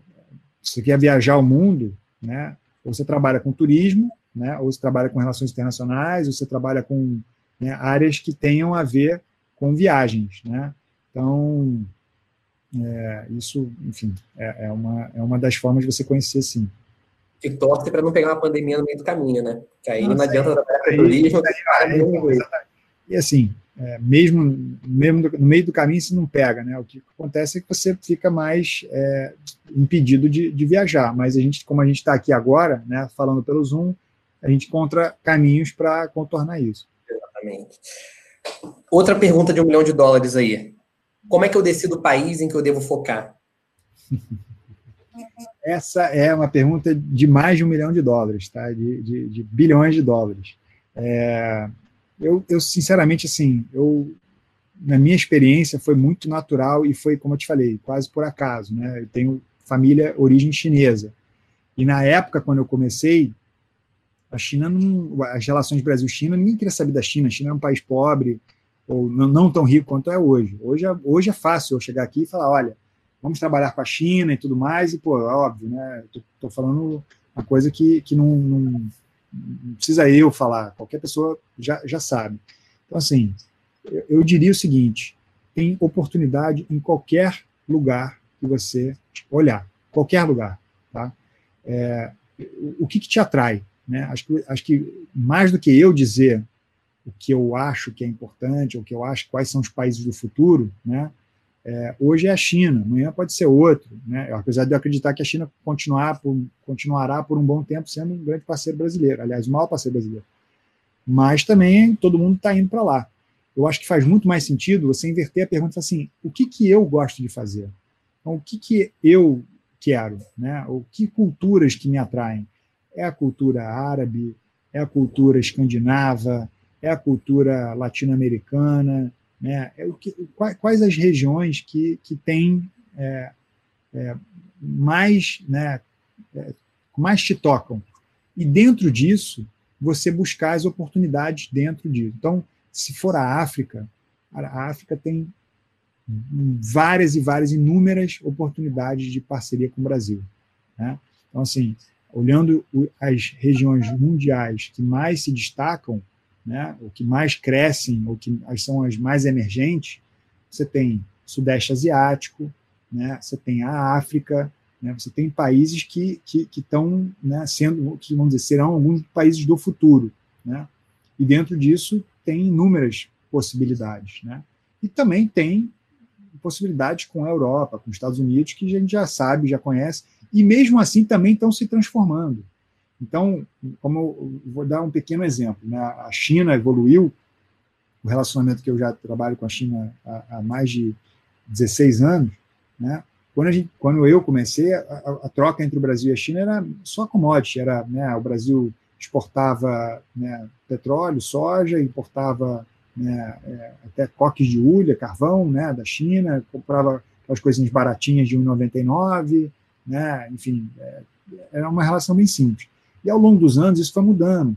você quer viajar o mundo, né, ou você trabalha com turismo, né, ou você trabalha com relações internacionais, ou você trabalha com né, áreas que tenham a ver com viagens, né. Então, é, isso, enfim, é, é, uma, é uma das formas de você conhecer, sim. E torce para não pegar uma pandemia no meio do caminho, né? Que aí Nossa, não adianta trabalhar com turismo. E assim, é, mesmo, mesmo no meio do caminho se não pega, né? O que acontece é que você fica mais é, impedido de, de, viajar. Mas a gente, como a gente está aqui agora, né, falando pelo Zoom, a gente encontra caminhos para contornar isso. Exatamente. Outra pergunta de um milhão de dólares aí. Como é que eu decido o país em que eu devo focar? Essa é uma pergunta de mais de um milhão de dólares, tá? de, de, de bilhões de dólares. É, eu, eu, sinceramente, assim, eu, na minha experiência, foi muito natural e foi, como eu te falei, quase por acaso. Né? Eu tenho família origem chinesa. E na época, quando eu comecei, a China, não, as relações Brasil-China, ninguém queria saber da China. A China é um país pobre, ou não tão rico quanto é hoje. Hoje é, hoje é fácil eu chegar aqui e falar, olha, vamos trabalhar com a China e tudo mais, e, pô, é óbvio, né? Estou falando uma coisa que, que não, não, não, precisa eu falar, qualquer pessoa já, já sabe. Então, assim, eu, eu diria o seguinte: tem oportunidade em qualquer lugar que você olhar, qualquer lugar, tá? É, o que, que te atrai? Né? Acho, que, acho que mais do que eu dizer o que eu acho que é importante, o que eu acho quais são os países do futuro, né? É, hoje é a China, amanhã pode ser outro, né? Apesar de eu acreditar que a China continuar por, continuará por um bom tempo sendo um grande parceiro brasileiro, aliás, o maior parceiro brasileiro. Mas também todo mundo está indo para lá. Eu acho que faz muito mais sentido você inverter a pergunta assim: o que, que eu gosto de fazer? Então, o que, que eu quero? Né? O que culturas que me atraem? É a cultura árabe? É a cultura escandinava? é a cultura latino-americana, né? É que, quais as regiões que, que têm é, é, mais, né, é, mais te tocam. E dentro disso, você buscar as oportunidades dentro disso. Então, se for a África, a África tem várias e várias inúmeras oportunidades de parceria com o Brasil. Né? Então, assim, olhando as regiões mundiais que mais se destacam, né, o que mais crescem, ou que são as mais emergentes, você tem Sudeste Asiático, né, você tem a África, né, você tem países que que estão né, sendo, que vamos dizer, serão alguns países do futuro, né, e dentro disso tem inúmeras possibilidades, né, e também tem possibilidades com a Europa, com os Estados Unidos, que a gente já sabe, já conhece, e mesmo assim também estão se transformando. Então, como vou dar um pequeno exemplo, né? a China evoluiu, o relacionamento que eu já trabalho com a China há, há mais de 16 anos, né? quando, gente, quando eu comecei, a, a, troca entre o Brasil e a China era só commodity, era, né, o Brasil exportava né, petróleo, soja, importava né, é, até coques de ulha, carvão né, da China, comprava aquelas coisinhas baratinhas de 1,99, né, enfim, é, era uma relação bem simples. E ao longo dos anos isso foi mudando.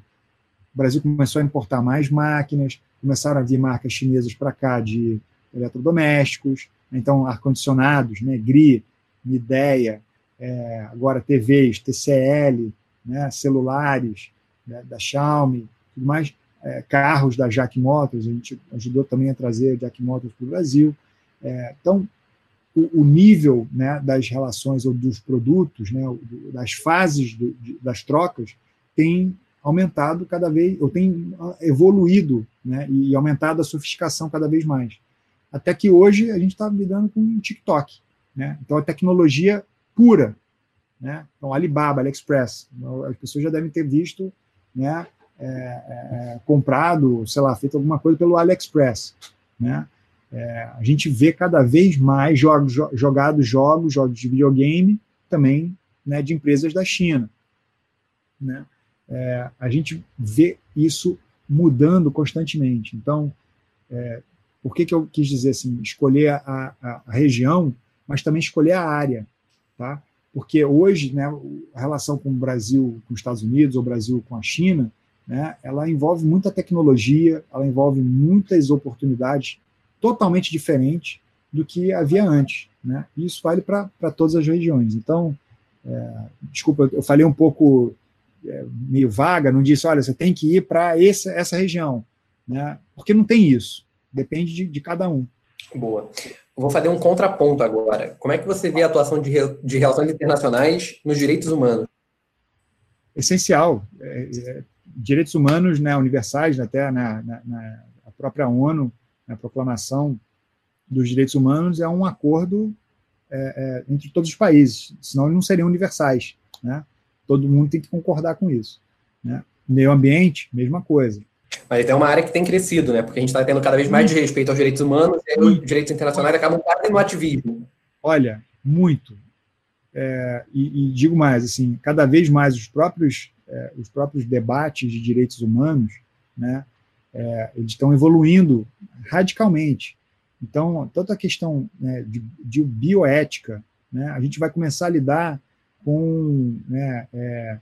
O Brasil começou a importar mais máquinas, começaram a vir marcas chinesas para cá de eletrodomésticos, então ar-condicionados, né, GRI, Midea, é, agora TVs, TCL, né, celulares né, da Xiaomi, tudo mais, é, carros da Jack Motors, a gente ajudou também a trazer a Jack Motors para o Brasil. É, então, o, o, nível né, das relações ou dos produtos, né, das fases do, de, das trocas, tem aumentado cada vez, ou tem evoluído né, e aumentado a sofisticação cada vez mais. Até que hoje a gente está lidando com um TikTok. Né? Então, a tecnologia pura. Né? Então, Alibaba, AliExpress, as pessoas já devem ter visto né, é, é, comprado, sei lá, feito alguma coisa pelo AliExpress. Né? É, a gente vê cada vez mais jogos, jogados jogos, jogos de videogame, também né, de empresas da China. Né? É, a gente vê isso mudando constantemente. Então, é, por que, que eu quis dizer assim, escolher a, a, a, região, mas também escolher a área, tá? Porque hoje, né, a relação com o Brasil, com os Estados Unidos, ou Brasil com a China, né, ela envolve muita tecnologia, ela envolve muitas oportunidades totalmente diferentes do que havia antes. Né? E isso vale para todas as regiões. Então, é, desculpa, eu falei um pouco é, meio vaga, não disse, olha, você tem que ir para essa região, né? porque não tem isso, depende de, de cada um. Boa. Vou fazer um contraponto agora. Como é que você vê a atuação de, de relações internacionais nos direitos humanos? Essencial. É, é, direitos humanos né, universais, até na, na, na própria ONU, na proclamação dos direitos humanos, é um acordo é, é, entre todos os países, senão eles não seriam universais. Né? Todo mundo tem que concordar com isso. Né? Meio ambiente, mesma coisa. Mas é uma área que tem crescido, né? Porque a gente está tendo cada vez mais de respeito aos direitos humanos e os direitos internacionais acabam quase no ativismo. Olha, muito. É, e, e, digo mais, assim, cada vez mais os próprios é, os próprios debates de direitos humanos, né, é, eles estão evoluindo radicalmente. Então, toda a questão né, de, de, bioética, né, a gente vai começar a lidar com né, é,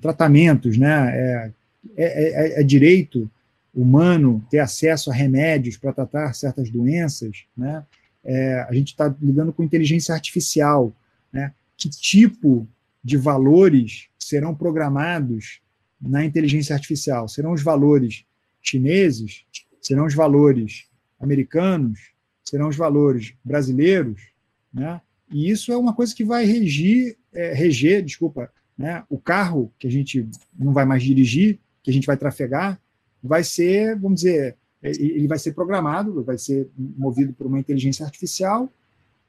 tratamentos, né, é, é, é, é, direito humano ter acesso a remédios para tratar certas doenças, né, a gente está lidando com inteligência artificial, né, que tipo de valores serão programados na inteligência artificial? Serão os valores chineses? Serão os valores americanos? Serão os valores brasileiros? Né? E isso é uma coisa que vai regir, é, reger, desculpa, né? o carro que a gente não vai mais dirigir, que a gente vai trafegar, vai ser, vamos dizer, ele vai ser programado, vai ser movido por uma inteligência artificial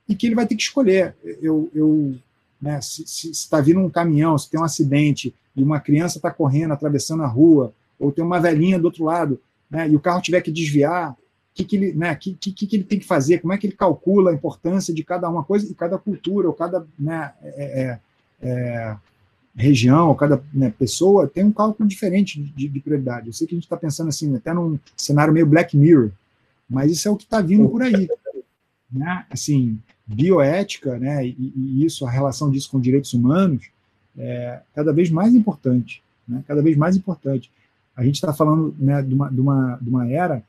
e que ele vai ter que escolher. Eu, eu né? Se está vindo um caminhão, se tem um acidente e uma criança está correndo, atravessando a rua, ou tem uma velhinha do outro lado, né? e o carro tiver que desviar, o que, que, ele, né? que, que, que ele tem que fazer? Como é que ele calcula a importância de cada uma coisa e cada cultura, ou cada. Né? É, é, é, região, ou cada né, pessoa tem um cálculo diferente de, de, prioridade. Eu sei que a gente está pensando assim, até num cenário meio Black Mirror, mas isso é o que está vindo por aí. Né? Assim, bioética, né, e, e, isso, a relação disso com direitos humanos, é cada vez mais importante, né, cada vez mais importante. A gente está falando né, de, uma, de, uma, de uma era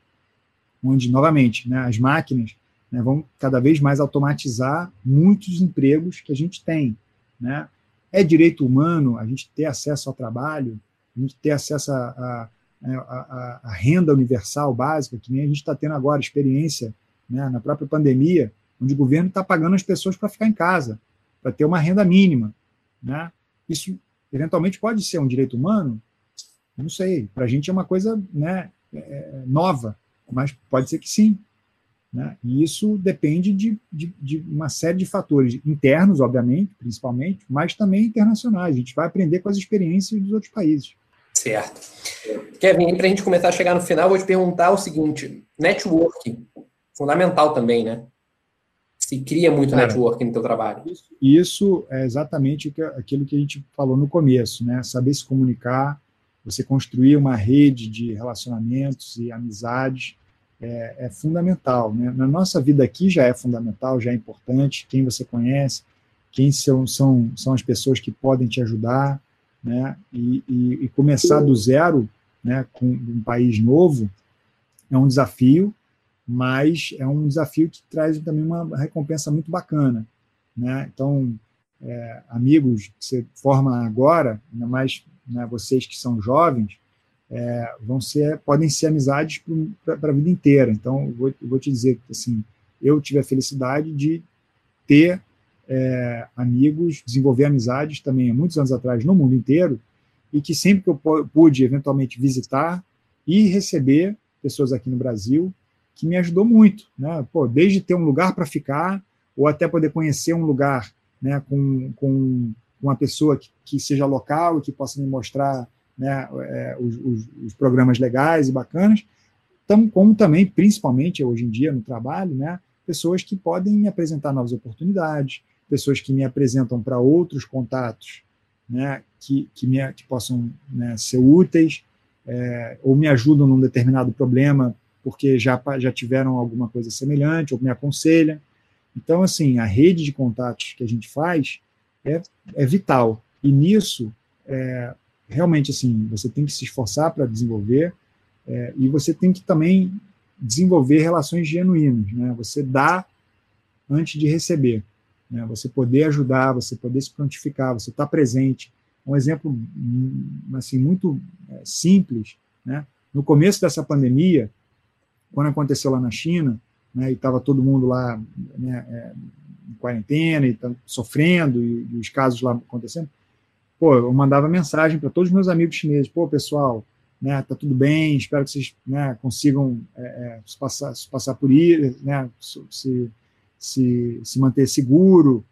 onde, novamente, né, as máquinas né, vão cada vez mais automatizar muitos empregos que a gente tem. Né? É direito humano a gente ter acesso ao trabalho, a gente ter acesso a, a renda universal básica, que nem a gente está tendo agora, experiência né, na própria pandemia, onde o governo está pagando as pessoas para ficar em casa, para ter uma renda mínima. Né? Isso, eventualmente, pode ser um direito humano? Não sei. Para a gente é uma coisa né, é, é, nova, mas pode ser que sim. Né? E isso depende de, de, de, uma série de fatores internos, obviamente, principalmente, mas também internacionais. A gente vai aprender com as experiências dos outros países. Certo. Kevin, para a gente começar a chegar no final, vou te perguntar o seguinte: networking, fundamental também, né? Se cria muito Cara, networking no teu trabalho. Isso, isso é exatamente aquilo que a gente falou no começo, né? Saber se comunicar, você construir uma rede de relacionamentos e amizades é, é, fundamental. Né? Na nossa vida aqui já é fundamental, já é importante, quem você conhece, quem são, são, são as pessoas que podem te ajudar, né? e, e, e começar do zero né, com um país novo é um desafio, mas é um desafio que traz também uma recompensa muito bacana. Né? Então, é, amigos que você forma agora, ainda mais né, vocês que são jovens, é, vão ser, podem ser amizades para a vida inteira. Então, eu vou, eu vou te dizer que assim, eu tive a felicidade de ter é, amigos, desenvolver amizades também há muitos anos atrás no mundo inteiro, e que sempre que eu pude eventualmente visitar e receber pessoas aqui no Brasil, que me ajudou muito, né? Pô, desde ter um lugar para ficar, ou até poder conhecer um lugar né, com, com uma pessoa que, que seja local e que possa me mostrar né, é, os, os, os, programas legais e bacanas, tam, como também, principalmente hoje em dia no trabalho, né, pessoas que podem me apresentar novas oportunidades, pessoas que me apresentam para outros contatos né, que, que, me, que possam né, ser úteis, é, ou me ajudam num determinado problema porque já, já tiveram alguma coisa semelhante, ou me aconselham. Então, assim, a rede de contatos que a gente faz é, é vital. E nisso, é, realmente assim, você tem que se esforçar para desenvolver é, e você tem que também desenvolver relações genuínas, né? Você dá antes de receber, né? Você poder ajudar, você poder se prontificar, você estar tá presente. Um exemplo hum, assim muito é, simples, né? No começo dessa pandemia, quando aconteceu lá na China, né, e estava todo mundo lá né, é, em quarentena e tá sofrendo e, e os casos lá acontecendo, pô, eu mandava mensagem para todos os meus amigos chineses, pô, pessoal, né, tá tudo bem, espero que vocês né, consigam é, é, se passar, se passar por isso, né, se, se, se manter seguro,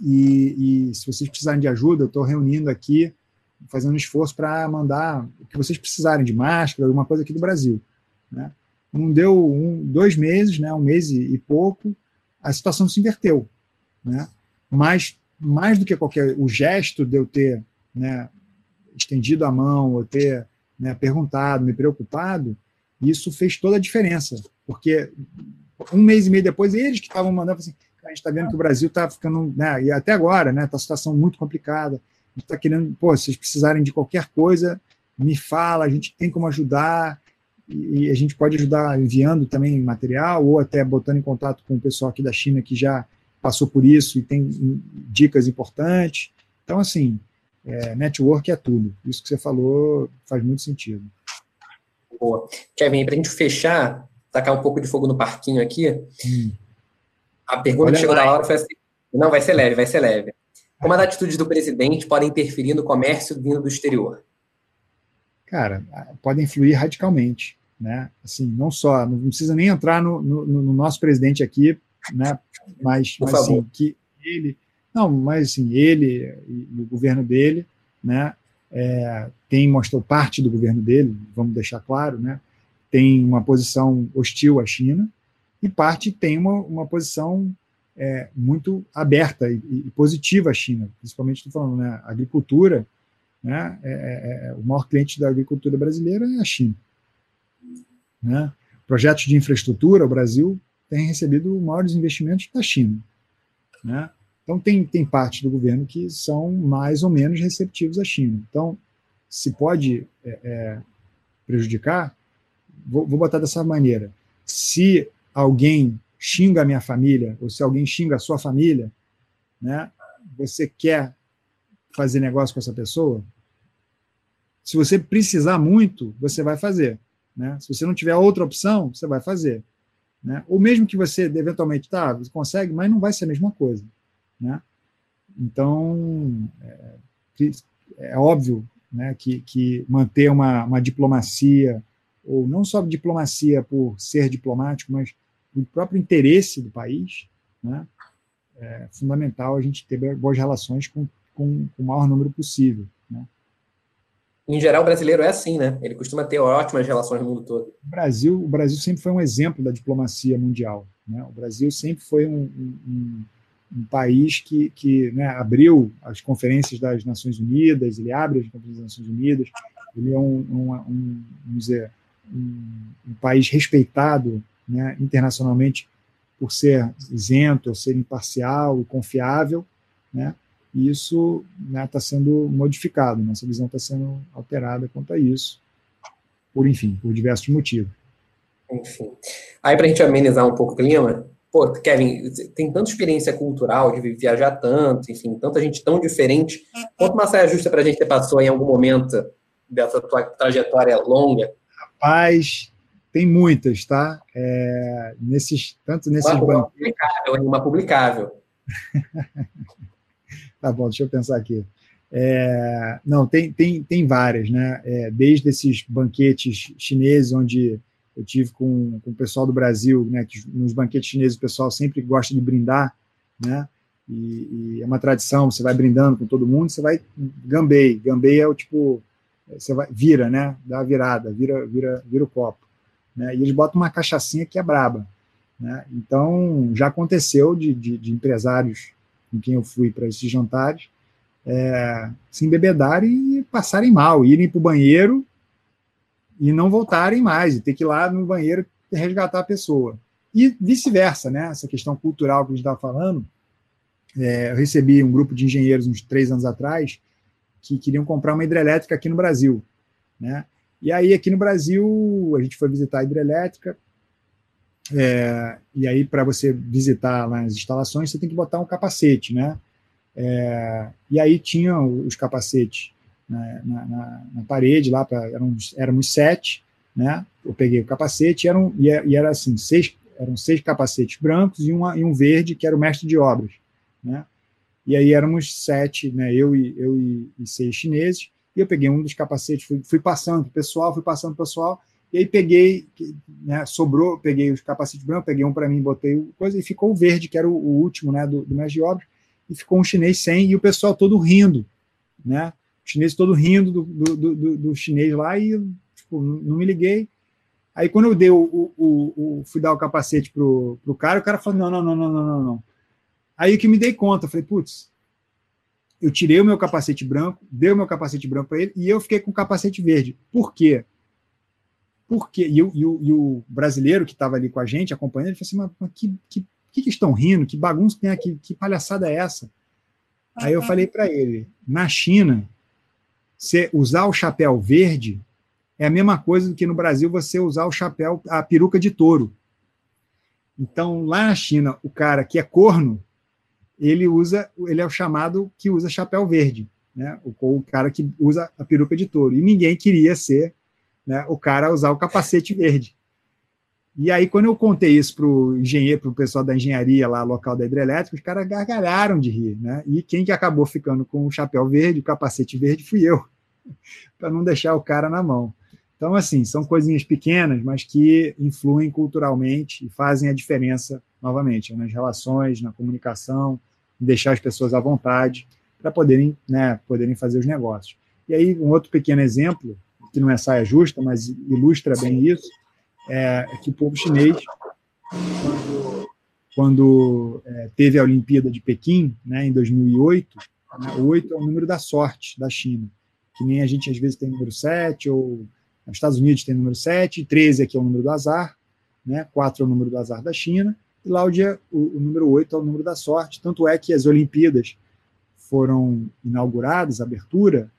e, e se vocês precisarem de ajuda, eu estou reunindo aqui, fazendo um esforço para mandar o que vocês precisarem de máscara, alguma coisa aqui do Brasil. Né? Não deu um, dois meses, né, um mês e, e pouco, a situação se inverteu. Né? Mas mais do que qualquer o gesto de eu ter né, estendido a mão, ou ter né, perguntado, me preocupado, isso fez toda a diferença, porque um mês e meio depois eles que estavam mandando assim, a gente está vendo que o Brasil está ficando, né, e até agora, né, está situação muito complicada, a gente está querendo, pô, se vocês precisarem de qualquer coisa, me fala, a gente tem como ajudar, e a gente pode ajudar enviando também material, ou até botando em contato com o pessoal aqui da China que já passou por isso e tem dicas importantes. Então, assim, é, network é tudo. Isso que você falou faz muito sentido. Boa. Kevin, para a gente fechar, tacar um pouco de fogo no parquinho aqui, hum. a pergunta Olha que chegou lá. da hora foi assim, não, vai ser leve, vai ser leve. Como as atitudes do presidente podem interferir no comércio vindo do exterior? Cara, podem influir radicalmente, né? Assim, não só, não precisa nem entrar no, no, no nosso presidente aqui, né? Mas, mas assim, que ele, não, mas assim, ele e, o governo dele, né? É, tem mostrou parte do governo dele, vamos deixar claro, né? Tem uma posição hostil à China e parte tem uma, uma posição é, muito aberta e, e, positiva à China, principalmente estou falando, né, agricultura, né, é, é, é, o maior cliente da agricultura brasileira é a China. Né? Projetos de infraestrutura, o Brasil tem recebido maiores investimentos da China. Né? Então, tem, tem parte do governo que são mais ou menos receptivos à China. Então, se pode é, é, prejudicar, vou, vou botar dessa maneira. Se alguém xinga a minha família, ou se alguém xinga a sua família, né, você quer fazer negócio com essa pessoa? Se você precisar muito, você vai fazer. Né? Se você não tiver outra opção, você vai fazer. Né? Ou mesmo que você eventualmente tá, você consegue, mas não vai ser a mesma coisa. Né? Então, é, é óbvio né, que, que manter uma, uma diplomacia, ou não só diplomacia por ser diplomático, mas o próprio interesse do país, né, é fundamental a gente ter boas relações com, com, com o maior número possível. Em geral, o brasileiro é assim, né? Ele costuma ter ótimas relações no mundo todo. O Brasil, o Brasil sempre foi um exemplo da diplomacia mundial. Né? O Brasil sempre foi um, um, um país que, que né, abriu as conferências das Nações Unidas, ele abre as conferências das Nações Unidas, ele é um, um, dizer, um, país respeitado né, internacionalmente por ser isento, ser imparcial e confiável, né? E isso está né, tá sendo modificado, nossa visão está sendo alterada quanto a isso, por enfim, por diversos motivos. Enfim. Aí, para a gente amenizar um pouco o clima, pô, Kevin, tem tanta experiência cultural de viajar tanto, enfim, tanta gente tão diferente. Quanto uma saia justa para a gente ter passou em algum momento dessa tua trajetória longa? Rapaz, tem muitas, tá? É, nesses, tanto nesses uma, uma publicável, uma publicável. Tá bom, deixa eu pensar aqui. É, não, tem, tem, tem várias, né? É, desde esses banquetes chineses, onde eu tive com, com o pessoal do Brasil, né? Que nos banquetes chineses o pessoal sempre gosta de brindar, né? E, e é uma tradição, você vai brindando com todo mundo, você vai gambei. Gambei é o tipo, você vai, vira, né? Dá a virada, vira, vira, vira o copo. Né? E eles botam uma cachaçinha que é braba. Né? Então, já aconteceu de, de, de empresários com quem eu fui para esses jantares, é, se embebedarem e passarem mal, irem para o banheiro e não voltarem mais, e ter que ir lá no banheiro resgatar a pessoa. E vice-versa, né? Essa questão cultural que a gente estava falando. É, eu recebi um grupo de engenheiros uns três anos atrás que queriam comprar uma hidrelétrica aqui no Brasil, né? E aí aqui no Brasil a gente foi visitar a hidrelétrica, é, e aí, para você visitar lá as instalações, você tem que botar um capacete, né? É, e aí tinha os capacetes na, na, na parede, lá pra, éramos, éramos sete, né? Eu peguei o capacete e, eram, e, e era assim, seis, eram seis capacetes brancos e, uma, e um verde, que era o mestre de obras, né? E aí éramos sete, né? Eu e, eu e, e seis chineses, e eu peguei um dos capacetes, fui, fui passando pessoal, fui passando o pessoal, e aí peguei, né, sobrou, peguei os capacetes brancos, peguei um para mim, botei coisa, e ficou o verde, que era o, o último né, do, do mestre de obras, e ficou um chinês sem, e o pessoal todo rindo, né? O chinês todo rindo do, do, do, do chinês lá, e tipo, não me liguei. Aí quando eu dei o, o, o, fui dar o capacete pro, pro cara, o cara falou: não, não, não, não, não, não, não. Aí que me dei conta, falei, putz, eu tirei o meu capacete branco, dei o meu capacete branco para ele, e eu fiquei com o capacete verde. Por quê? Porque, e, o, e, o, e o brasileiro que estava ali com a gente, acompanhando, ele falou assim: mas, mas que, que, que, estão rindo? Que bagunça tem aqui? Que palhaçada é essa? Aí eu falei para ele: na China, você usar o chapéu verde é a mesma coisa do que no Brasil você usar o chapéu, a peruca de touro. Então, lá na China, o cara que é corno, ele usa, ele é o chamado que usa chapéu verde, né? O, o cara que usa a peruca de touro. E ninguém queria ser né, o cara usar o capacete verde. E aí, quando eu contei isso para o engenheiro, para o pessoal da engenharia lá, local da hidrelétrica, os caras gargalharam de rir, né? E quem que acabou ficando com o chapéu verde, o capacete verde, fui eu, para não deixar o cara na mão. Então, assim, são coisinhas pequenas, mas que influem culturalmente e fazem a diferença, novamente, nas relações, na comunicação, deixar as pessoas à vontade para poderem, né, poderem fazer os negócios. E aí, um outro pequeno exemplo, que não é saia justa, mas ilustra bem isso, é, que o povo chinês, quando, quando é, teve a Olimpíada de Pequim, né, em 2008, né, 8 é o número da sorte da China, que nem a gente às vezes tem número 7, ou nos Estados Unidos tem número 7, 13 aqui é o número do azar, né, 4 é o número do azar da China, e lá o, dia, o, o número 8 é o número da sorte, tanto é que as Olimpíadas foram inauguradas, a abertura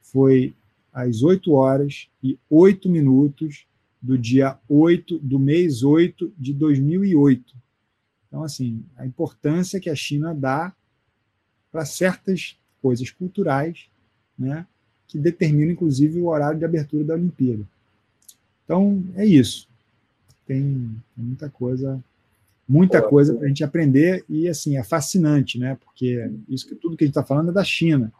foi às 8 horas e 8 minutos do dia 8 do mês 8 de 2008. Então, assim, a importância que a China dá para certas coisas culturais, né, que determinam, inclusive, o horário de abertura da Olimpíada. Então, é isso. Tem, muita coisa muita coisa para a gente aprender e assim é fascinante, né? Porque isso que tudo que a gente está falando é da China.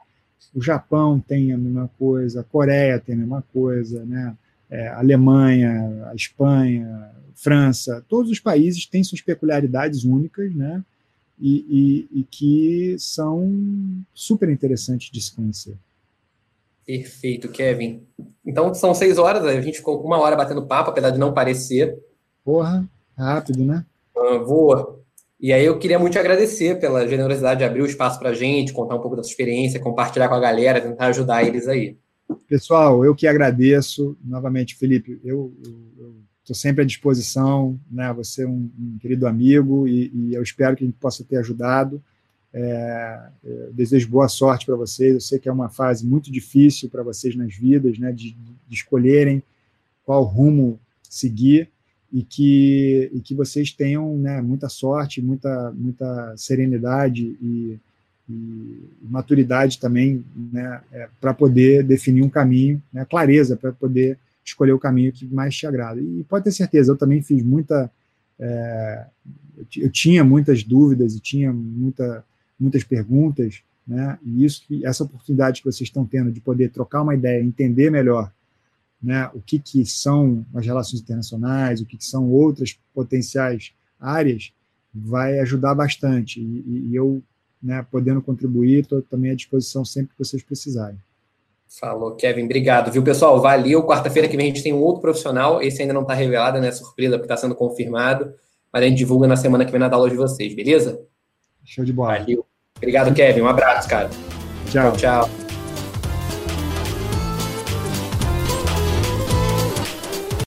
O Japão tem a mesma coisa, a Coreia tem a mesma coisa, né? É, a Alemanha, a Espanha, França, todos os países têm suas peculiaridades únicas, né? E, e, e que são super interessantes de se conhecer. Perfeito, Kevin. Então são seis horas, a gente ficou uma hora batendo papo, apesar de não parecer. Porra, rápido, né? Uh, voa. E aí eu queria muito te agradecer pela generosidade de abrir o espaço para a gente, contar um pouco da sua experiência, compartilhar com a galera, tentar ajudar eles aí. Pessoal, eu que agradeço. Novamente, Felipe, eu estou sempre à disposição, né? Você é um, um querido amigo e, e, eu espero que a gente possa ter ajudado. É, desejo boa sorte para vocês. Eu sei que é uma fase muito difícil para vocês nas vidas, né? De, de escolherem qual rumo seguir e que, e que vocês tenham né, muita sorte, muita, muita serenidade e, e maturidade também né, é, para poder definir um caminho, né, clareza para poder escolher o caminho que mais te agrada. E pode ter certeza, eu também fiz muita. É, eu tinha muitas dúvidas e tinha muita, muitas perguntas, né, e isso, essa oportunidade que vocês estão tendo de poder trocar uma ideia, entender melhor né, o que, que são as relações internacionais, o que, que são outras potenciais áreas, vai ajudar bastante. E, e eu, né, podendo contribuir, estou também à disposição sempre que vocês precisarem. Falou, Kevin. Obrigado, viu, pessoal? Valeu. Quarta-feira que vem a gente tem um outro profissional. Esse ainda não está revelado, né? Surpresa, porque está sendo confirmado. Mas a gente divulga na semana que vem na aula de vocês, beleza? Show de bola. Valeu. Obrigado, Kevin. Um abraço, cara. Tchau. tchau. tchau.